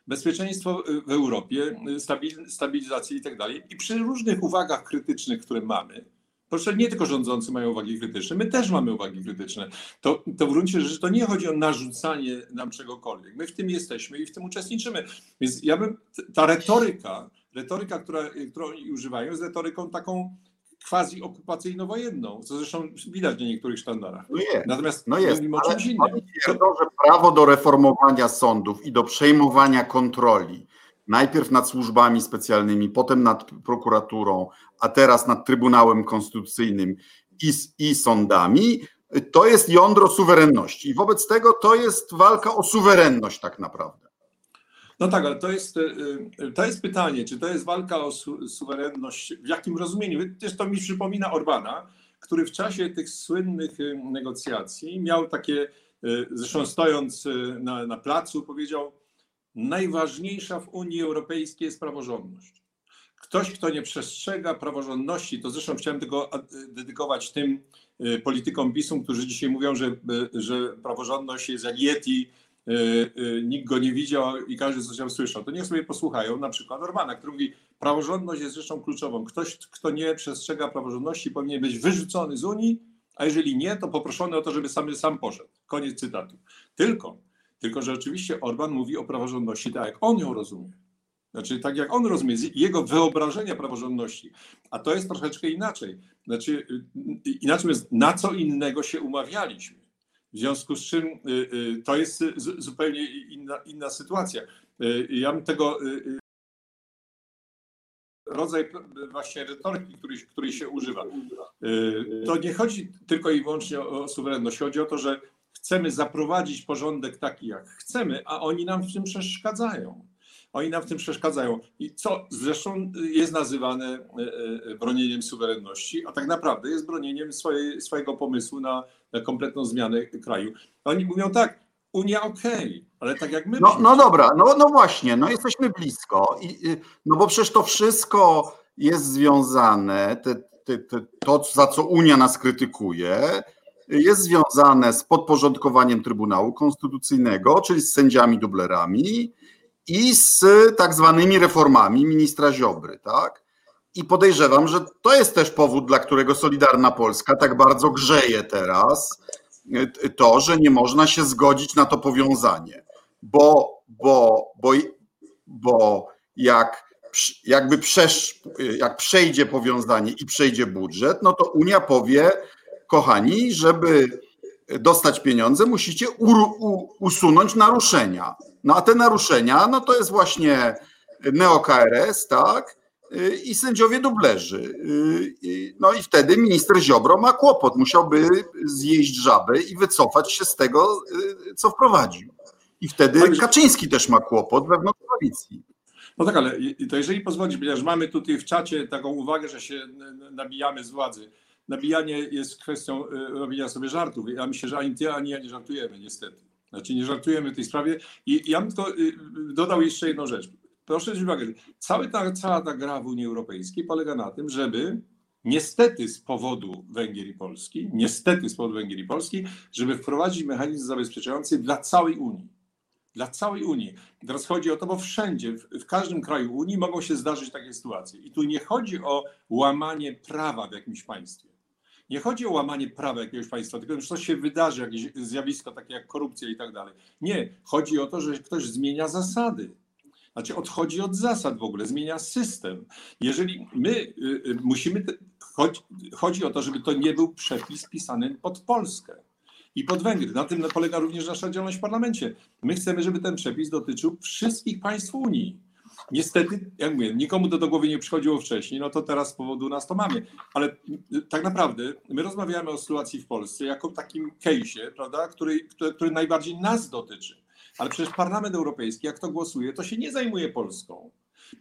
Bezpieczeństwo w Europie, stabil, stabilizację i tak dalej. I przy różnych uwagach krytycznych, które mamy, Proszę, nie tylko rządzący mają uwagi krytyczne, my też mamy uwagi krytyczne. To, to w gruncie rzeczy to nie chodzi o narzucanie nam czegokolwiek. My w tym jesteśmy i w tym uczestniczymy. Więc ja bym, ta retoryka, retoryka, która, którą oni używają, jest retoryką taką quasi okupacyjno-wojenną, co zresztą widać na niektórych sztandarach. No jest. Natomiast No jest, mówimy o czymś innym. twierdzą, że prawo do reformowania sądów i do przejmowania kontroli, najpierw nad służbami specjalnymi, potem nad prokuraturą, a teraz nad Trybunałem Konstytucyjnym i, i sądami, to jest jądro suwerenności. I wobec tego to jest walka o suwerenność tak naprawdę. No tak, ale to jest, y, to jest pytanie, czy to jest walka o su suwerenność, w jakim rozumieniu? Też to mi przypomina Orbana, który w czasie tych słynnych y, negocjacji miał takie, y, zresztą stojąc na, na placu, powiedział: Najważniejsza w Unii Europejskiej jest praworządność. Ktoś, kto nie przestrzega praworządności, to zresztą chciałem tego dedykować tym politykom PiSu, którzy dzisiaj mówią, że, że praworządność jest jak Yeti, nikt go nie widział i każdy coś tam słyszał. To niech sobie posłuchają na przykład Orbana, który mówi, praworządność jest rzeczą kluczową. Ktoś, kto nie przestrzega praworządności powinien być wyrzucony z Unii, a jeżeli nie, to poproszony o to, żeby sam, sam poszedł. Koniec cytatu. Tylko, tylko, że oczywiście Orban mówi o praworządności tak, jak on ją rozumie. Znaczy, tak jak on rozumie, jego wyobrażenia praworządności. A to jest troszeczkę inaczej. Znaczy, inaczej jest, na co innego się umawialiśmy. W związku z czym to jest zupełnie inna, inna sytuacja. Ja bym tego rodzaj właśnie retoryki, który, której się używa. To nie chodzi tylko i wyłącznie o suwerenność. Chodzi o to, że chcemy zaprowadzić porządek taki, jak chcemy, a oni nam w tym przeszkadzają. Oni nam w tym przeszkadzają. I co zresztą jest nazywane bronieniem suwerenności, a tak naprawdę jest bronieniem swojej, swojego pomysłu na, na kompletną zmianę kraju. Oni mówią tak, Unia okej, okay, ale tak jak my. No, no dobra, no, no właśnie, no jesteśmy blisko. I, no bo przecież to wszystko jest związane, te, te, te, to za co Unia nas krytykuje, jest związane z podporządkowaniem Trybunału Konstytucyjnego, czyli z sędziami dublerami i z tak zwanymi reformami ministra Ziobry, tak? I podejrzewam, że to jest też powód, dla którego Solidarna Polska tak bardzo grzeje teraz, to, że nie można się zgodzić na to powiązanie, bo, bo, bo, bo jak jakby przesz, jak przejdzie powiązanie i przejdzie budżet, no to Unia powie, kochani, żeby dostać pieniądze, musicie u, usunąć naruszenia. No a te naruszenia, no to jest właśnie neo-KRS, tak? I sędziowie dublerzy. No i wtedy minister Ziobro ma kłopot. Musiałby zjeść żabę i wycofać się z tego, co wprowadził. I wtedy Kaczyński też ma kłopot wewnątrz koalicji. No tak, ale to jeżeli pozwolisz, ponieważ mamy tutaj w czacie taką uwagę, że się nabijamy z władzy. Nabijanie jest kwestią robienia sobie żartów. Ja myślę, że ani ty, ani ja nie żartujemy, niestety. Znaczy nie żartujemy w tej sprawie. I ja bym tylko dodał jeszcze jedną rzecz. Proszę zwrócić uwagę, cała ta, cała ta gra w Unii Europejskiej polega na tym, żeby niestety z powodu Węgier i Polski, niestety z powodu Węgier i Polski, żeby wprowadzić mechanizm zabezpieczający dla całej Unii. Dla całej Unii. Teraz chodzi o to, bo wszędzie, w każdym kraju Unii mogą się zdarzyć takie sytuacje. I tu nie chodzi o łamanie prawa w jakimś państwie. Nie chodzi o łamanie prawa jakiegoś państwa, tylko że coś się wydarzy, jakieś zjawisko takie jak korupcja i tak dalej. Nie, chodzi o to, że ktoś zmienia zasady. Znaczy odchodzi od zasad w ogóle, zmienia system. Jeżeli my y, y, musimy, chodzi, o to, żeby to nie był przepis pisany pod Polskę i pod Węgry. Na tym polega również nasza działalność w parlamencie. My chcemy, żeby ten przepis dotyczył wszystkich państw Unii. Niestety, jak mówię, nikomu to do głowy nie przychodziło wcześniej, no to teraz z powodu nas to mamy. Ale tak naprawdę my rozmawiamy o sytuacji w Polsce jako takim case'ie, prawda, który, który, który najbardziej nas dotyczy. Ale przecież Parlament Europejski, jak to głosuje, to się nie zajmuje Polską.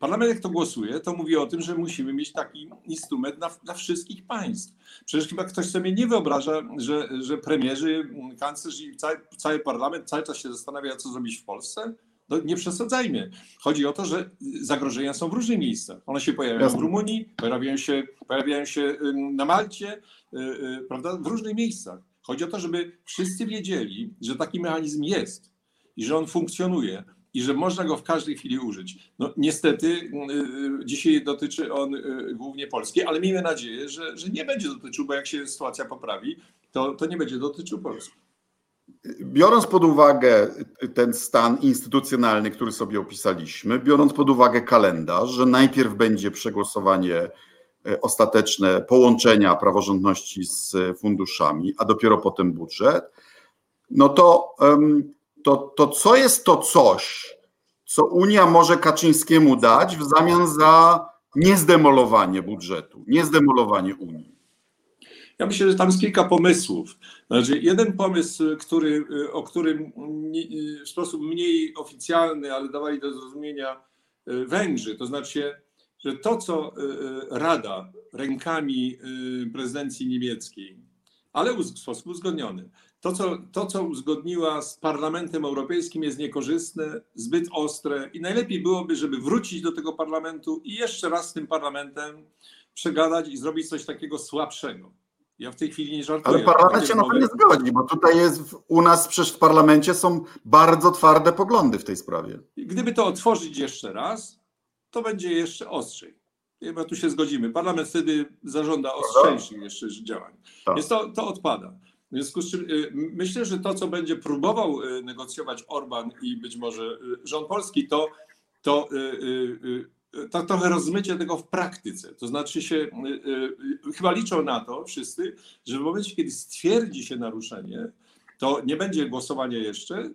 Parlament, jak to głosuje, to mówi o tym, że musimy mieć taki instrument dla, dla wszystkich państw. Przecież chyba ktoś sobie nie wyobraża, że, że premierzy, kanclerz i cały, cały parlament cały czas się zastanawia, co zrobić w Polsce. No, nie przesadzajmy. Chodzi o to, że zagrożenia są w różnych miejscach. One się pojawiają Jasne. w Rumunii, pojawiają się, pojawiają się na Malcie, y, y, prawda, w różnych miejscach. Chodzi o to, żeby wszyscy wiedzieli, że taki mechanizm jest i że on funkcjonuje i że można go w każdej chwili użyć. No niestety y, dzisiaj dotyczy on głównie Polski, ale miejmy nadzieję, że, że nie będzie dotyczył, bo jak się sytuacja poprawi, to, to nie będzie dotyczył Polski. Biorąc pod uwagę ten stan instytucjonalny, który sobie opisaliśmy, biorąc pod uwagę kalendarz, że najpierw będzie przegłosowanie e, ostateczne połączenia praworządności z funduszami, a dopiero potem budżet, no to, to, to co jest to coś, co Unia może Kaczyńskiemu dać w zamian za niezdemolowanie budżetu, niezdemolowanie Unii? Ja myślę, że tam jest kilka pomysłów. Znaczy, jeden pomysł, który, o którym w sposób mniej oficjalny, ale dawali do zrozumienia e, Węgrzy, to znaczy, że to, co e, e, Rada rękami prezydencji niemieckiej, ale w sposób uzgodniony, to co, to, co uzgodniła z Parlamentem Europejskim, jest niekorzystne, zbyt ostre i najlepiej byłoby, żeby wrócić do tego parlamentu i jeszcze raz z tym parlamentem przegadać i zrobić coś takiego słabszego. Ja w tej chwili nie żartuję. Ale parlament się na to nie zgodzi, bo tutaj jest u nas przecież w parlamencie są bardzo twarde poglądy w tej sprawie. Gdyby to otworzyć jeszcze raz, to będzie jeszcze ostrzej. Chyba tu się zgodzimy. Parlament wtedy zażąda ostrzejszych jeszcze działań. Tak. Więc to, to odpada. W związku z czym y, myślę, że to, co będzie próbował y, negocjować Orban i być może y, rząd polski, to, to to trochę rozmycie tego w praktyce. To znaczy się, y, y, chyba liczą na to wszyscy, że w momencie, kiedy stwierdzi się naruszenie, to nie będzie głosowania jeszcze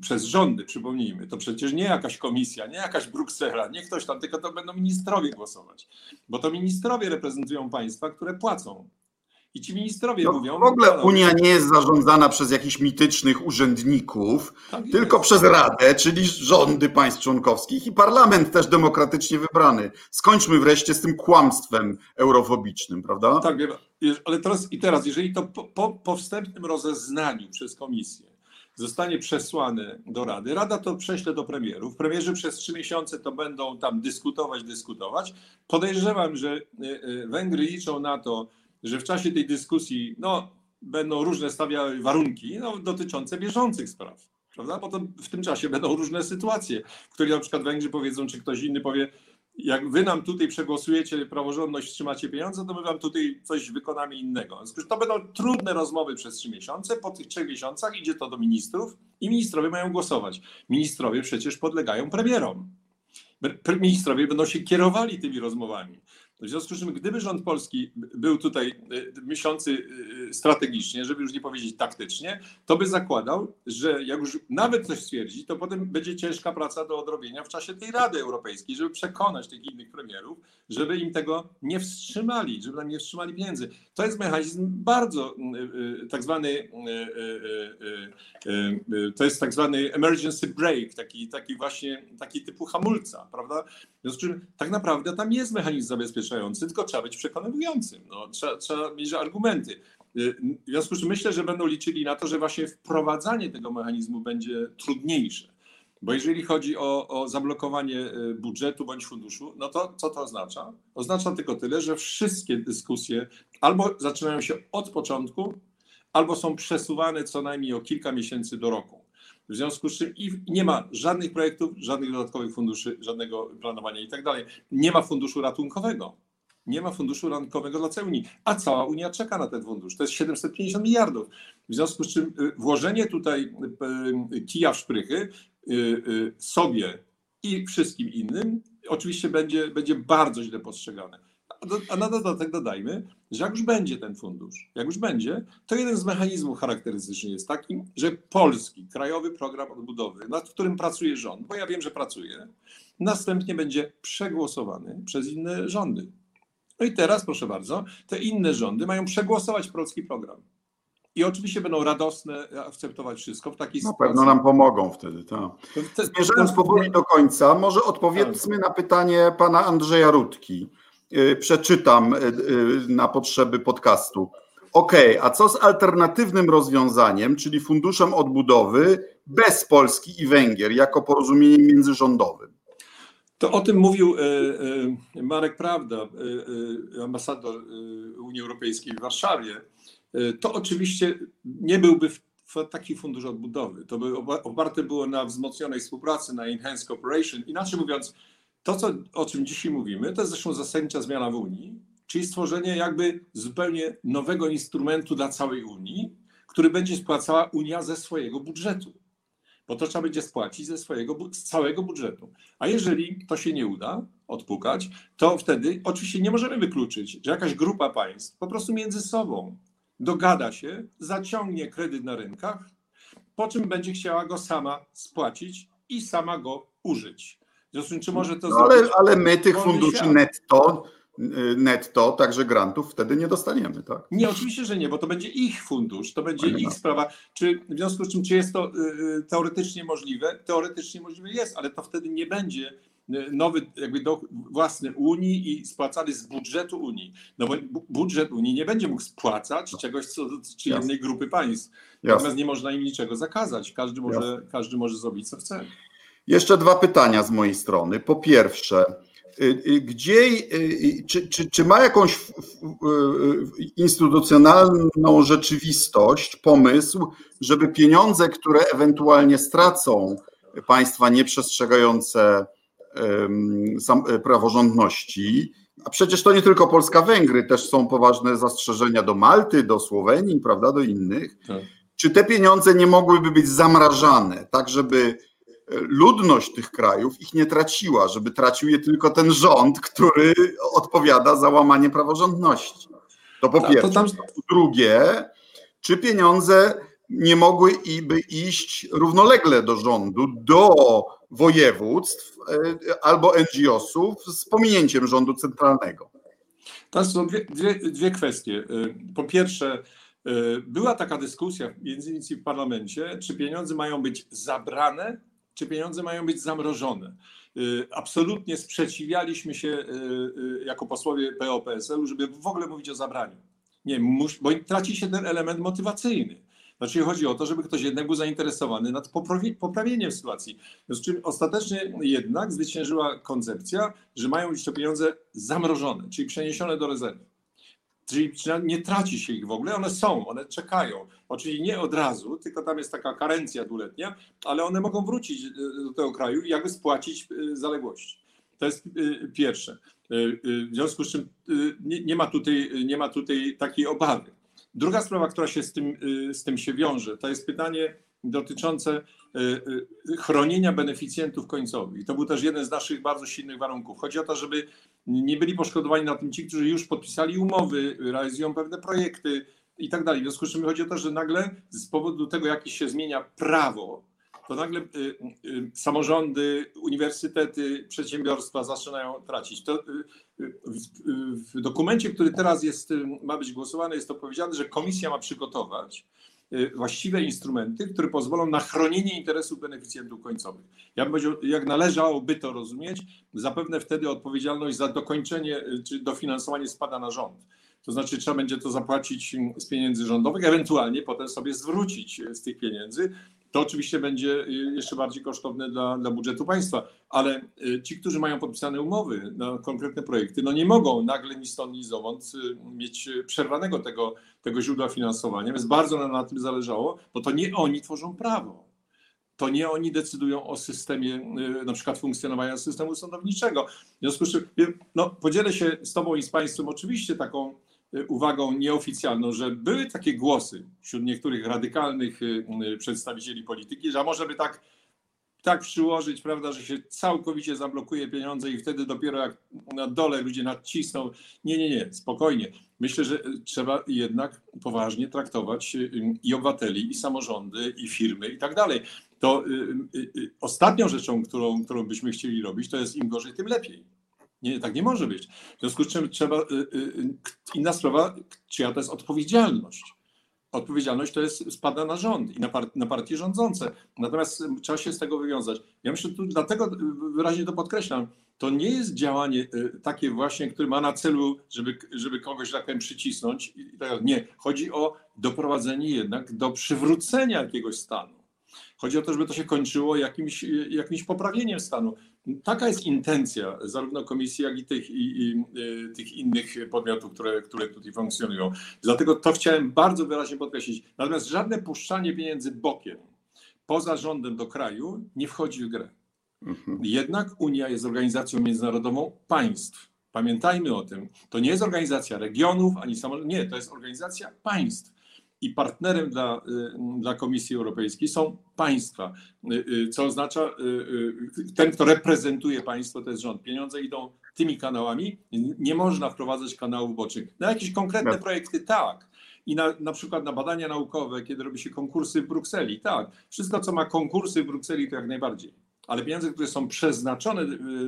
przez rządy, przypomnijmy. To przecież nie jakaś komisja, nie jakaś Bruksela, nie ktoś tam, tylko to będą ministrowie głosować. Bo to ministrowie reprezentują państwa, które płacą i ci ministrowie no, mówią. W ogóle Unia nie jest zarządzana przez jakichś mitycznych urzędników, tak tylko przez Radę, czyli rządy państw członkowskich i parlament też demokratycznie wybrany. Skończmy wreszcie z tym kłamstwem eurofobicznym, prawda? Tak, ale teraz i teraz, jeżeli to po, po, po wstępnym rozeznaniu przez komisję zostanie przesłane do Rady. Rada to prześle do premierów. Premierzy przez trzy miesiące to będą tam dyskutować, dyskutować. Podejrzewam, że e, e, Węgry liczą na to, że w czasie tej dyskusji no, będą różne stawiały warunki no, dotyczące bieżących spraw. Prawda? To w tym czasie będą różne sytuacje, w których na przykład Węgrzy powiedzą, czy ktoś inny powie, jak wy nam tutaj przegłosujecie praworządność, wstrzymacie pieniądze, to my wam tutaj coś wykonamy innego. To będą trudne rozmowy przez trzy miesiące. Po tych trzech miesiącach idzie to do ministrów i ministrowie mają głosować. Ministrowie przecież podlegają premierom. Ministrowie będą się kierowali tymi rozmowami. W związku z czym, gdyby rząd polski był tutaj e, myślący e, strategicznie, żeby już nie powiedzieć taktycznie, to by zakładał, że jak już nawet coś stwierdzi, to potem będzie ciężka praca do odrobienia w czasie tej Rady Europejskiej, żeby przekonać tych innych premierów, żeby im tego nie wstrzymali, żeby nam nie wstrzymali pieniędzy. To jest mechanizm bardzo e, tak zwany, to jest tak zwany emergency break, taki, taki właśnie, taki typu hamulca, prawda? W związku z czym tak naprawdę tam jest mechanizm zabezpieczenia tylko trzeba być przekonującym. No, trzeba, trzeba mieć argumenty. Y, w związku z czym myślę, że będą liczyli na to, że właśnie wprowadzanie tego mechanizmu będzie trudniejsze. Bo jeżeli chodzi o, o zablokowanie y, budżetu bądź funduszu, no to co to oznacza? Oznacza tylko tyle, że wszystkie dyskusje albo zaczynają się od początku, albo są przesuwane co najmniej o kilka miesięcy do roku. W związku z czym i nie ma żadnych projektów, żadnych dodatkowych funduszy, żadnego planowania i tak dalej. Nie ma funduszu ratunkowego. Nie ma funduszu ratunkowego dla całej Unii, a cała Unia czeka na ten fundusz. To jest 750 miliardów. W związku z czym y, włożenie tutaj y, kija w szprychy y, sobie i wszystkim innym oczywiście będzie, będzie bardzo źle postrzegane. A na dodatek dodajmy, że jak już będzie ten fundusz, jak już będzie, to jeden z mechanizmów charakterystycznych jest taki, że polski Krajowy Program Odbudowy, nad którym pracuje rząd, bo ja wiem, że pracuje, następnie będzie przegłosowany przez inne rządy. No i teraz, proszę bardzo, te inne rządy mają przegłosować polski program. I oczywiście będą radosne akceptować wszystko w takiej Na sytuacji. pewno nam pomogą wtedy. Tak. Zmierzając powoli do końca, może odpowiedzmy na pytanie pana Andrzeja Rudki. Y, przeczytam y, y, na potrzeby podcastu. OK, a co z alternatywnym rozwiązaniem, czyli funduszem odbudowy bez Polski i Węgier jako porozumieniem międzyrządowym? To o tym mówił Marek Prawda, ambasador Unii Europejskiej w Warszawie. To oczywiście nie byłby taki fundusz odbudowy. To by oparte było na wzmocnionej współpracy, na enhanced cooperation. Inaczej mówiąc, to, co, o czym dzisiaj mówimy, to jest zresztą zasadnicza zmiana w Unii, czyli stworzenie jakby zupełnie nowego instrumentu dla całej Unii, który będzie spłacała Unia ze swojego budżetu. Bo to trzeba będzie spłacić ze swojego, z całego budżetu. A jeżeli to się nie uda odpukać, to wtedy oczywiście nie możemy wykluczyć, że jakaś grupa państw po prostu między sobą dogada się, zaciągnie kredyt na rynkach, po czym będzie chciała go sama spłacić i sama go użyć. W czy może to no, ale, ale my tych funduszy świat. netto, y, netto, także grantów wtedy nie dostaniemy, tak? Nie, oczywiście, że nie, bo to będzie ich fundusz, to będzie ich sprawa. Czy w związku z czym, czy jest to y, y, teoretycznie możliwe? Teoretycznie możliwe jest, ale to wtedy nie będzie nowy jakby do, własny Unii i spłacany z budżetu Unii. No bo budżet Unii nie będzie mógł spłacać czegoś, co dotyczy jednej grupy państw. Natomiast nie można im niczego zakazać. Każdy może, każdy może zrobić, co chce. Jeszcze dwa pytania z mojej strony. Po pierwsze, y, y, gdzie, y, czy, czy, czy ma jakąś instytucjonalną rzeczywistość, pomysł, żeby pieniądze, które ewentualnie stracą państwa nieprzestrzegające praworządności, a przecież to nie tylko Polska, Węgry, też są poważne zastrzeżenia do Malty, do Słowenii, prawda, do innych. Tak. Czy te pieniądze nie mogłyby być zamrażane, tak żeby ludność tych krajów ich nie traciła, żeby tracił je tylko ten rząd, który odpowiada za łamanie praworządności. To po tak, pierwsze. To tam... Po drugie, czy pieniądze nie mogłyby iść równolegle do rządu, do województw e, albo NGO-sów z pominięciem rządu centralnego? To są dwie, dwie, dwie kwestie. E, po pierwsze, e, była taka dyskusja między innymi w parlamencie, czy pieniądze mają być zabrane czy pieniądze mają być zamrożone. Y, absolutnie sprzeciwialiśmy się y, y, jako posłowie PO-PSL-u, żeby w ogóle mówić o zabraniu. Nie, bo traci się ten element motywacyjny. Znaczy chodzi o to, żeby ktoś jednak był zainteresowany nad poprawieniem sytuacji. W czym ostatecznie jednak zwyciężyła koncepcja, że mają być te pieniądze zamrożone, czyli przeniesione do rezerwy. Czyli nie traci się ich w ogóle, one są, one czekają. Oczywiście nie od razu, tylko tam jest taka karencja dwuletnia, ale one mogą wrócić e, do tego kraju i jakby spłacić e, zaległości. To jest e, pierwsze. W związku z czym nie, ma tutaj, nie ma tutaj takiej obawy. Druga sprawa, która się z tym, z tym się wiąże, to jest pytanie dotyczące chronienia beneficjentów końcowych. I to był też jeden z naszych bardzo silnych warunków. Chodzi o to, żeby nie byli poszkodowani na tym ci, którzy już podpisali umowy, realizują pewne projekty i tak dalej. W związku z czym chodzi o to, że nagle z powodu tego, jak się zmienia prawo, to nagle y, samorządy, uniwersytety, przedsiębiorstwa zaczynają tracić. To, w, dokumencie, który teraz jest, ma być głosowany, jest to powiedziane, że komisja ma przygotować właściwe instrumenty, które pozwolą na chronienie interesów beneficjentów końcowych. Ja bym powiedział, jak należałoby to rozumieć, zapewne wtedy odpowiedzialność za dokończenie y, czy dofinansowanie spada na rząd. To znaczy trzeba będzie to zapłacić mm, z pieniędzy rządowych, ewentualnie potem sobie zwrócić y, z tych pieniędzy to oczywiście będzie jeszcze bardziej kosztowne dla, dla budżetu państwa, ale ci, którzy mają podpisane umowy na konkretne projekty, no nie mogą nagle ni stąd, ni zowąd mieć przerwanego tego, tego źródła finansowania, więc bardzo nam na tym zależało, bo to nie oni tworzą prawo to nie oni decydują o systemie y, na przykład funkcjonowania systemu sądowniczego. W związku z czym no, podzielę się z Tobą i z Państwem oczywiście taką y, uwagą nieoficjalną, że były takie głosy wśród niektórych radykalnych y, przedstawicieli polityki, że może by tak tak przyłożyć, prawda, że się całkowicie zablokuje pieniądze i wtedy dopiero jak na dole ludzie nadcisną. Nie, nie, nie, spokojnie. Myślę, że trzeba jednak poważnie traktować i obywateli, i samorządy, i firmy, i tak dalej to y, y, y, ostatnią rzeczą, którą, którą byśmy chcieli robić, to jest im gorzej, tym lepiej. Nie, tak nie może być. W związku z czym trzeba, inna sprawa, czyja to jest odpowiedzialność. Odpowiedzialność to jest, spada na rząd i na, part, na partie rządzące. Natomiast trzeba się z tego wywiązać. Ja myślę, tu dlatego wyraźnie to podkreślam, to nie jest działanie takie właśnie, które ma na celu, żeby, żeby kogoś tak powiem przycisnąć. Nie, chodzi o doprowadzenie jednak do przywrócenia jakiegoś stanu. Chodzi o to, żeby to się kończyło jakimś, jakimś poprawieniem stanu. Taka jest intencja zarówno komisji, jak i tych, i, i, y, tych innych podmiotów, które, które tutaj funkcjonują. Dlatego to chciałem bardzo wyraźnie podkreślić. Natomiast żadne puszczanie pieniędzy bokiem poza rządem do kraju nie wchodzi w grę. Mhm. Jednak Unia jest organizacją międzynarodową państw. Pamiętajmy o tym. To nie jest organizacja regionów ani samorządów. Nie, to jest organizacja państw i partnerem dla, y, dla Komisji Europejskiej są państwa, y, y, co oznacza, ten, kto reprezentuje państwo, to jest rząd. Pieniądze idą tymi kanałami, nie można wprowadzać kanałów bocznych. Na jakieś konkretne tak. projekty tak, i na, na przykład na badania naukowe, kiedy robi się konkursy w Brukseli, tak. Wszystko, co ma konkursy w Brukseli, to jak najbardziej. Ale pieniądze, które są przeznaczone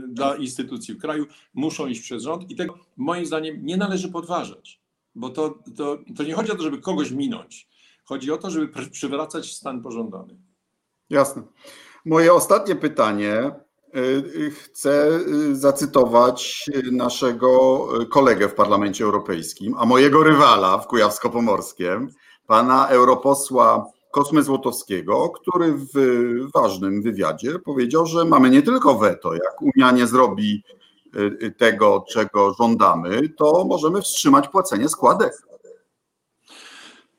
dla instytucji w kraju, muszą iść przez rząd i tego moim zdaniem nie należy podważać bo to, to, to nie chodzi o to, żeby kogoś minąć. Chodzi o to, żeby przywracać stan pożądany. Jasne. Moje ostatnie pytanie. Y, y, chcę y, zacytować naszego kolegę w Parlamencie Europejskim, a mojego rywala w Kujawsko-Pomorskiem, pana europosła Kosmy Złotowskiego, który w ważnym wywiadzie powiedział, że mamy nie tylko weto, jak Unia nie zrobi tego, czego żądamy, to możemy wstrzymać płacenie składek.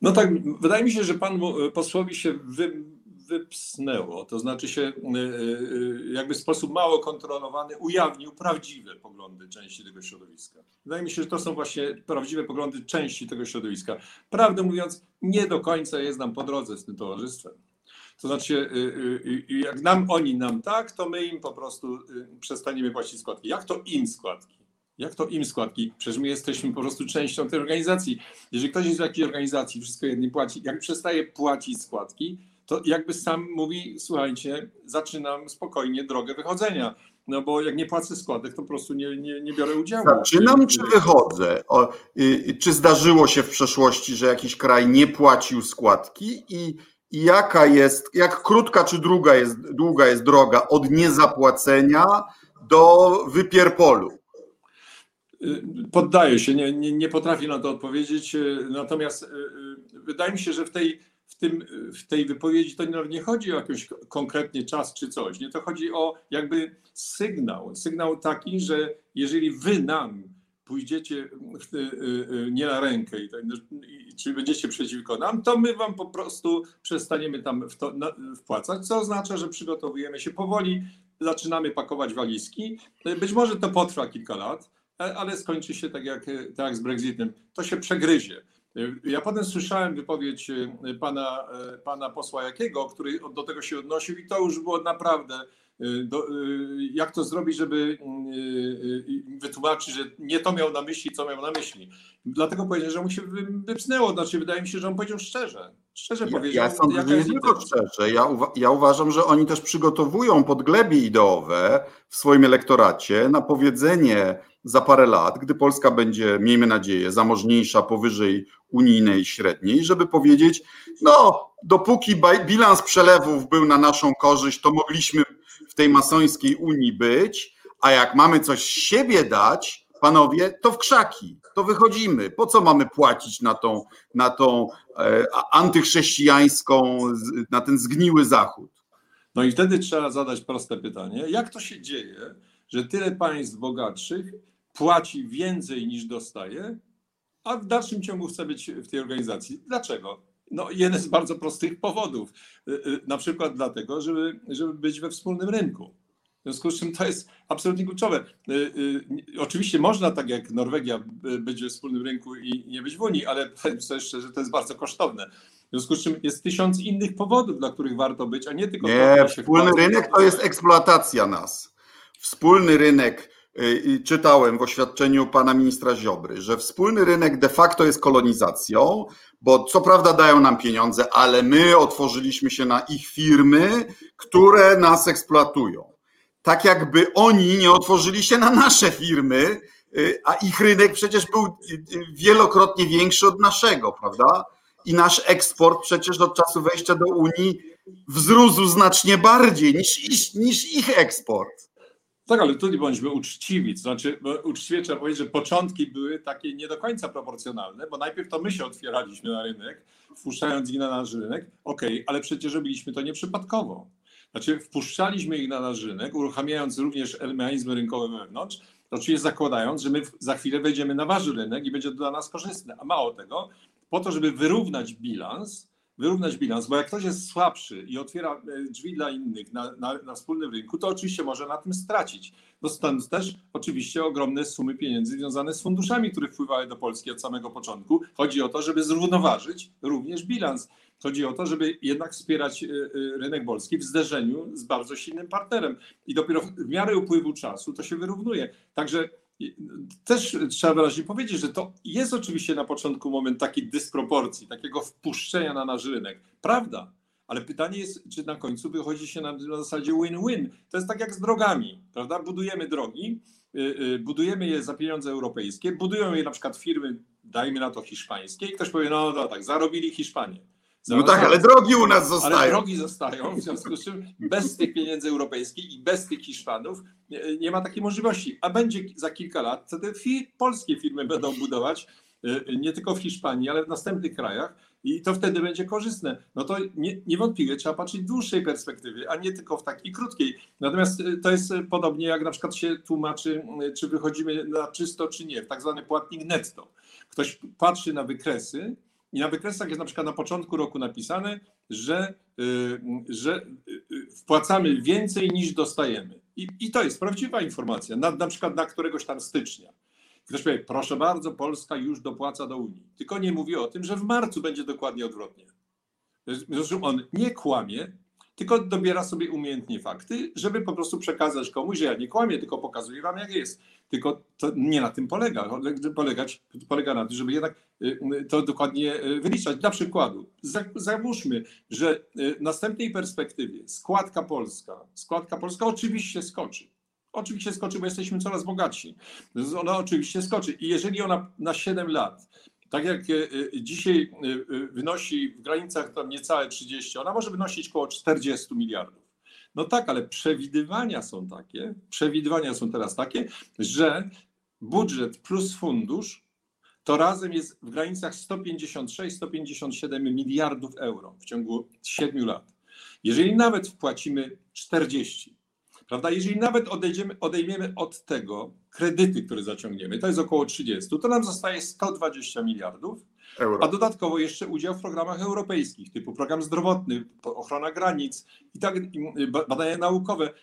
No tak, wydaje mi się, że pan posłowi się wy, wypsnęło, to znaczy się y, y, jakby w sposób mało kontrolowany ujawnił prawdziwe poglądy części tego środowiska. Wydaje mi się, że to są właśnie prawdziwe poglądy części tego środowiska. Prawdę mówiąc, nie do końca jest nam po drodze z tym towarzystwem. To znaczy, y, y, y, jak nam oni nam tak, to my im po prostu przestaniemy płacić składki. Jak to im składki? Jak to im składki? Przecież my jesteśmy po prostu częścią tej organizacji. Jeżeli ktoś jest w jakiejś organizacji, wszystko jedni płaci, jak przestaje płacić składki, to jakby sam mówi, słuchajcie, zaczynam spokojnie drogę wychodzenia. No bo jak nie płacę składek, to po prostu nie, nie, nie biorę udziału. Zaczynam czy wychodzę? O, y, czy zdarzyło się w przeszłości, że jakiś kraj nie płacił składki i i jaka jest, jak krótka czy długa jest, długa jest droga od niezapłacenia do wypierpolu? Poddaję się, nie, nie, nie potrafię na to odpowiedzieć. Natomiast y, y, wydaje mi się, że w tej, w, tym, w tej wypowiedzi to nie chodzi o jakiś konkretny czas czy coś. Nie, to chodzi o jakby sygnał. Sygnał taki, że jeżeli wy nam pójdziecie y, y, nie na rękę i, i, czy będziecie przeciwko nam, to my wam po prostu przestaniemy tam w to, na, wpłacać, co oznacza, że przygotowujemy się powoli, zaczynamy pakować walizki. Być może to potrwa kilka lat, ale skończy się tak jak, tak jak z Brexitem. To się przegryzie. Ja potem słyszałem wypowiedź pana, pana posła Jakiego, który do tego się odnosił i to już było naprawdę Y, do, y, jak to zrobić, żeby y, wytłumaczyć, że nie to miał na myśli, co miał na myśli. Dlatego powiedział, że mu się wypsnęło. Znaczy, wydaje mi się, że on powiedział szczerze. Szczerze ja, powiedział. Ja sądzę, że nie tylko szczerze. Ja, uwa ja uważam, że oni też przygotowują podglebie ideowe w swoim elektoracie na powiedzenie za parę lat, gdy Polska będzie, miejmy nadzieję, zamożniejsza powyżej unijnej średniej, żeby powiedzieć, no, dopóki bilans przelewów był na naszą korzyść, to mogliśmy tej masońskiej Unii być, a jak mamy coś siebie dać, panowie, to w krzaki, to wychodzimy. Po co mamy płacić na tą, na tą e, antychrześcijańską, na ten zgniły zachód? No i wtedy trzeba zadać proste pytanie, jak to się dzieje, że tyle państw bogatszych płaci więcej niż dostaje, a w dalszym ciągu chce być w tej organizacji. Dlaczego? No, jeden z bardzo prostych powodów. Y, y, na przykład dlatego, żeby, żeby być we wspólnym rynku. W związku z czym to jest absolutnie kluczowe. Y, oczywiście można, tak jak Norwegia, być we wspólnym rynku i nie być w Unii, ale powiem szczerze, to jest bardzo kosztowne. W związku z czym jest tysiąc innych powodów, dla których warto być, a nie tylko. Nie, wspólny rynek to jest eksploatacja nas. Wspólny rynek czytałem w oświadczeniu pana ministra Ziobry, że wspólny rynek de facto jest kolonizacją, bo co prawda dają nam pieniądze, ale my otworzyliśmy się na ich firmy, które nas eksploatują. Tak jakby oni nie otworzyli się na nasze firmy, y, a ich rynek przecież był y, wielokrotnie większy od naszego, prawda? I nasz eksport przecież od czasu wejścia do Unii wzrósł znacznie bardziej niż, niż ich eksport. Tak, ale tu bądźmy uczciwi. To znaczy, uczciwie trzeba powiedzieć, że początki były takie nie do końca proporcjonalne, bo najpierw to my się otwieraliśmy na rynek, wpuszczając ich na nasz rynek. Okej, okay, ale przecież robiliśmy to nieprzypadkowo. Znaczy, wpuszczaliśmy ich na nasz rynek, uruchamiając również mechanizmy rynkowe wewnątrz, oczywiście zakładając, że my za chwilę wejdziemy na wasz rynek i będzie to dla nas korzystne. A mało tego, po to, żeby wyrównać bilans, wyrównać bilans, bo jak ktoś jest słabszy i otwiera e, drzwi dla innych na, na, na wspólnym rynku, to oczywiście może na tym stracić. No stąd też oczywiście ogromne sumy pieniędzy związane z funduszami, które wpływały do Polski od samego początku. Chodzi o to, żeby zrównoważyć również bilans. Chodzi o to, żeby jednak wspierać e, e, rynek polski w zderzeniu z bardzo silnym partnerem. I dopiero w miarę upływu czasu to się wyrównuje. Także też trzeba wyraźnie powiedzieć, że to jest oczywiście na początku moment takiej dysproporcji, takiego wpuszczenia na nasz rynek. Prawda, ale pytanie jest, czy na końcu wychodzi się na, na zasadzie win-win. To jest tak jak z drogami, prawda? Budujemy drogi, yy, budujemy je za pieniądze europejskie, budują je na przykład firmy, dajmy na to hiszpańskie i ktoś powie, no, no tak, zarobili Hiszpanie. No tak, ale drogi u nas zostają. Ale drogi zostają, w związku z czym bez tych pieniędzy europejskich i bez tych Hiszpanów nie, ma takiej możliwości. A będzie za kilka lat, wtedy polskie firmy będą budować y, nie tylko w Hiszpanii, ale w następnych krajach i to wtedy będzie korzystne. No to nie, niewątpliwie trzeba patrzeć w dłuższej perspektywie, a nie tylko w takiej krótkiej. Natomiast y, to jest podobnie jak na przykład się tłumaczy, y, czy wychodzimy na czysto, czy nie, w tak zwany płatnik netto. Ktoś patrzy na wykresy i na wykresach jest na przykład na początku roku napisane, że, y, że y, y, wpłacamy więcej niż dostajemy. I, I to jest prawdziwa informacja, na, na przykład na któregoś tam stycznia. Ktoś powie, proszę bardzo, Polska już dopłaca do Unii. Tylko nie mówi o tym, że w marcu będzie dokładnie odwrotnie. Zresztą on nie kłamie, tylko dobiera sobie umiejętnie fakty, żeby po prostu przekazać komuś, że ja nie kłamię, tylko pokazuję wam, jak jest. Tylko to nie na tym polega. Polegać, polega na tym, żeby jednak y, y, to dokładnie y, wyliczać. Dla przykładu, załóżmy, że w następnej perspektywie składka polska, składka polska oczywiście skoczy. Oczywiście skoczy, bo jesteśmy coraz bogatsi. Ona oczywiście skoczy. I jeżeli ona na 7 lat tak jak dzisiaj wynosi w granicach tam niecałe 30, ona może wynosić około 40 miliardów. No tak, ale przewidywania są takie, przewidywania są teraz takie, że budżet plus fundusz to razem jest w granicach 156-157 miliardów euro w ciągu 7 lat. Jeżeli nawet wpłacimy 40, prawda, jeżeli nawet odejdziemy, odejmiemy od tego kredyty, które zaciągniemy, to jest około 30, to nam zostaje 120 miliardów, Euro. a dodatkowo jeszcze udział w programach europejskich, typu program zdrowotny, ochrona granic i tak badania naukowe.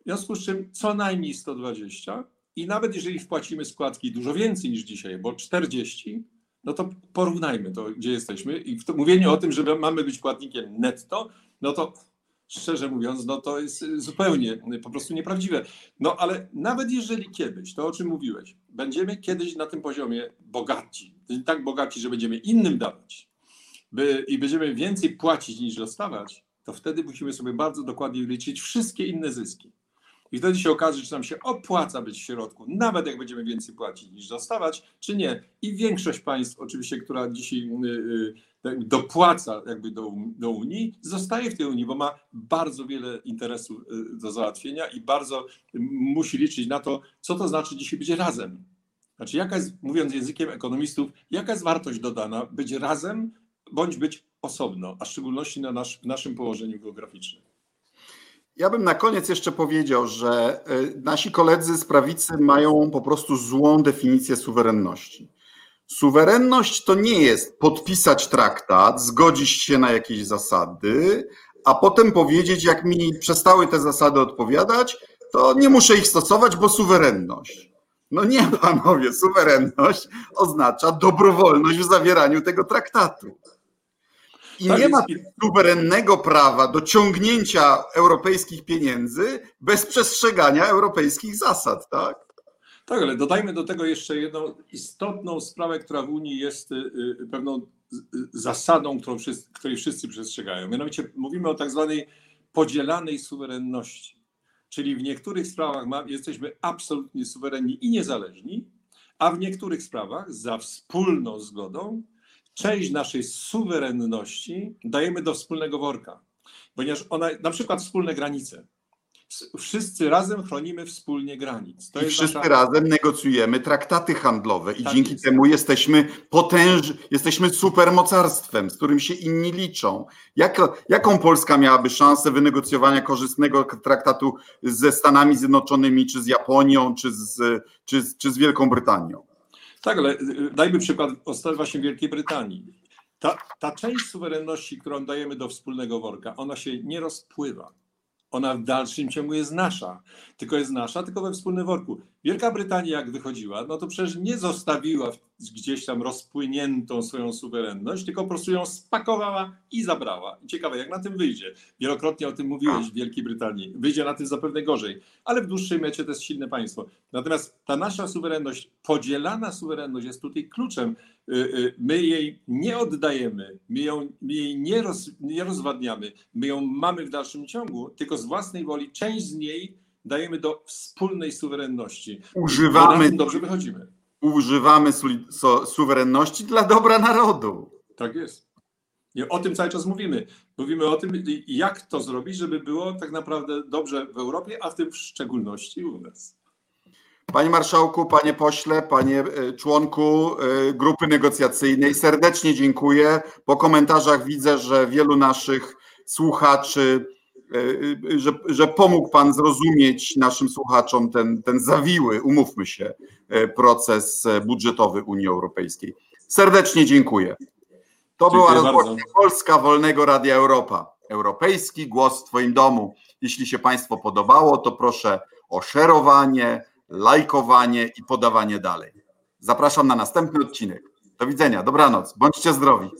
W związku z czym co najmniej 120 i nawet jeżeli wpłacimy składki dużo więcej niż dzisiaj, bo 40, no to porównajmy to, gdzie jesteśmy i to, mówienie o tym, że mamy być płatnikiem netto, no to szczerze mówiąc, no to jest zupełnie po prostu nieprawdziwe. No ale nawet jeżeli kiedyś, to o czym mówiłeś, będziemy kiedyś na tym poziomie bogaci, tak bogaci, że będziemy innym dawać by, i będziemy więcej płacić niż dostawać, to wtedy musimy sobie bardzo dokładnie liczyć wszystkie inne zyski. I wtedy się okaże, czy nam się opłaca być w środku, nawet jak będziemy więcej płacić niż dostawać, czy nie. I większość państw, oczywiście, która dzisiaj y, y, tak dopłaca jakby do, do Unii, zostaje w tej Unii, bo ma bardzo wiele interesów y, do załatwienia i bardzo musi liczyć na to, co to znaczy dzisiaj być razem. Znaczy, jaka jest, mówiąc językiem ekonomistów, jaka jest wartość dodana być razem bądź być osobno, a w szczególności na nasz, w naszym położeniu geograficznym? Ja bym na koniec jeszcze powiedział, że y, nasi koledzy z prawicy mają po prostu złą definicję suwerenności. Suwerenność to nie jest podpisać traktat, zgodzić się na jakieś zasady, a potem powiedzieć, jak mi przestały te zasady odpowiadać, to nie muszę ich stosować, bo suwerenność. No nie, panowie, suwerenność oznacza dobrowolność w zawieraniu tego traktatu. I tak nie ma suwerennego prawa do ciągnięcia europejskich pieniędzy bez przestrzegania europejskich zasad, tak? Tak, ale dodajmy do tego jeszcze jedną istotną sprawę, która w Unii jest y, y, pewną zasadą, którą wszyscy, której wszyscy przestrzegają. Mianowicie mówimy o tak zwanej podzielanej suwerenności. Czyli w niektórych sprawach ma, jesteśmy absolutnie suwerenni i niezależni, a w niektórych sprawach za wspólną zgodą część naszej suwerenności dajemy do wspólnego worka, ponieważ ona, na przykład wspólne granice. Wszyscy razem chronimy wspólnie granic. To I wszyscy nasza... razem negocjujemy traktaty handlowe i tak dzięki jest. temu jesteśmy potęż, jesteśmy supermocarstwem, z którym się inni liczą. Jak, jaką Polska miałaby szansę wynegocjowania korzystnego traktatu ze Stanami Zjednoczonymi, czy z Japonią, czy z, czy, czy z Wielką Brytanią? Tak, ale y, dajmy przykład właśnie Wielkiej Brytanii. Ta, ta część suwerenności, którą dajemy do wspólnego worka, ona się nie rozpływa ona w dalszym ciągu jest nasza. Tylko jest nasza, tylko we wspólnym worku. Wielka Brytania, jak wychodziła, no to przecież nie zostawiła gdzieś tam rozpłyniętą swoją suwerenność, tylko po prostu ją spakowała i zabrała. ciekawe, jak na tym wyjdzie. Wielokrotnie o tym mówiłeś w Wielkiej Brytanii. Wyjdzie na tym zapewne gorzej, ale w dłuższej mecie to jest silne państwo. Natomiast ta nasza suwerenność, podzielana suwerenność jest tutaj kluczem. Y, y, my jej nie oddajemy, my, ją, my jej nie, roz, nie rozwadniamy, my ją mamy w dalszym ciągu, tylko z własnej woli część z niej dajemy do wspólnej suwerenności. Używamy, dobrze wychodzimy. Używamy su, su, suwerenności dla dobra narodu. Tak jest. I o tym cały czas mówimy. Mówimy o tym, jak to zrobić, żeby było tak naprawdę dobrze w Europie, a w tym w szczególności u nas. Panie marszałku, panie pośle, panie e, członku e, grupy negocjacyjnej, serdecznie dziękuję. Po komentarzach widzę, że wielu naszych słuchaczy że, że pomógł Pan zrozumieć naszym słuchaczom ten, ten zawiły, umówmy się, e, proces budżetowy Unii Europejskiej. Serdecznie dziękuję. To dziękuję była rozgłośnia Polska Wolnego Radia Europa. Europejski głos w Twoim domu. Jeśli się Państwu podobało, to proszę o szerowanie, lajkowanie i podawanie dalej. Zapraszam na następny odcinek. Do widzenia, dobranoc, bądźcie zdrowi.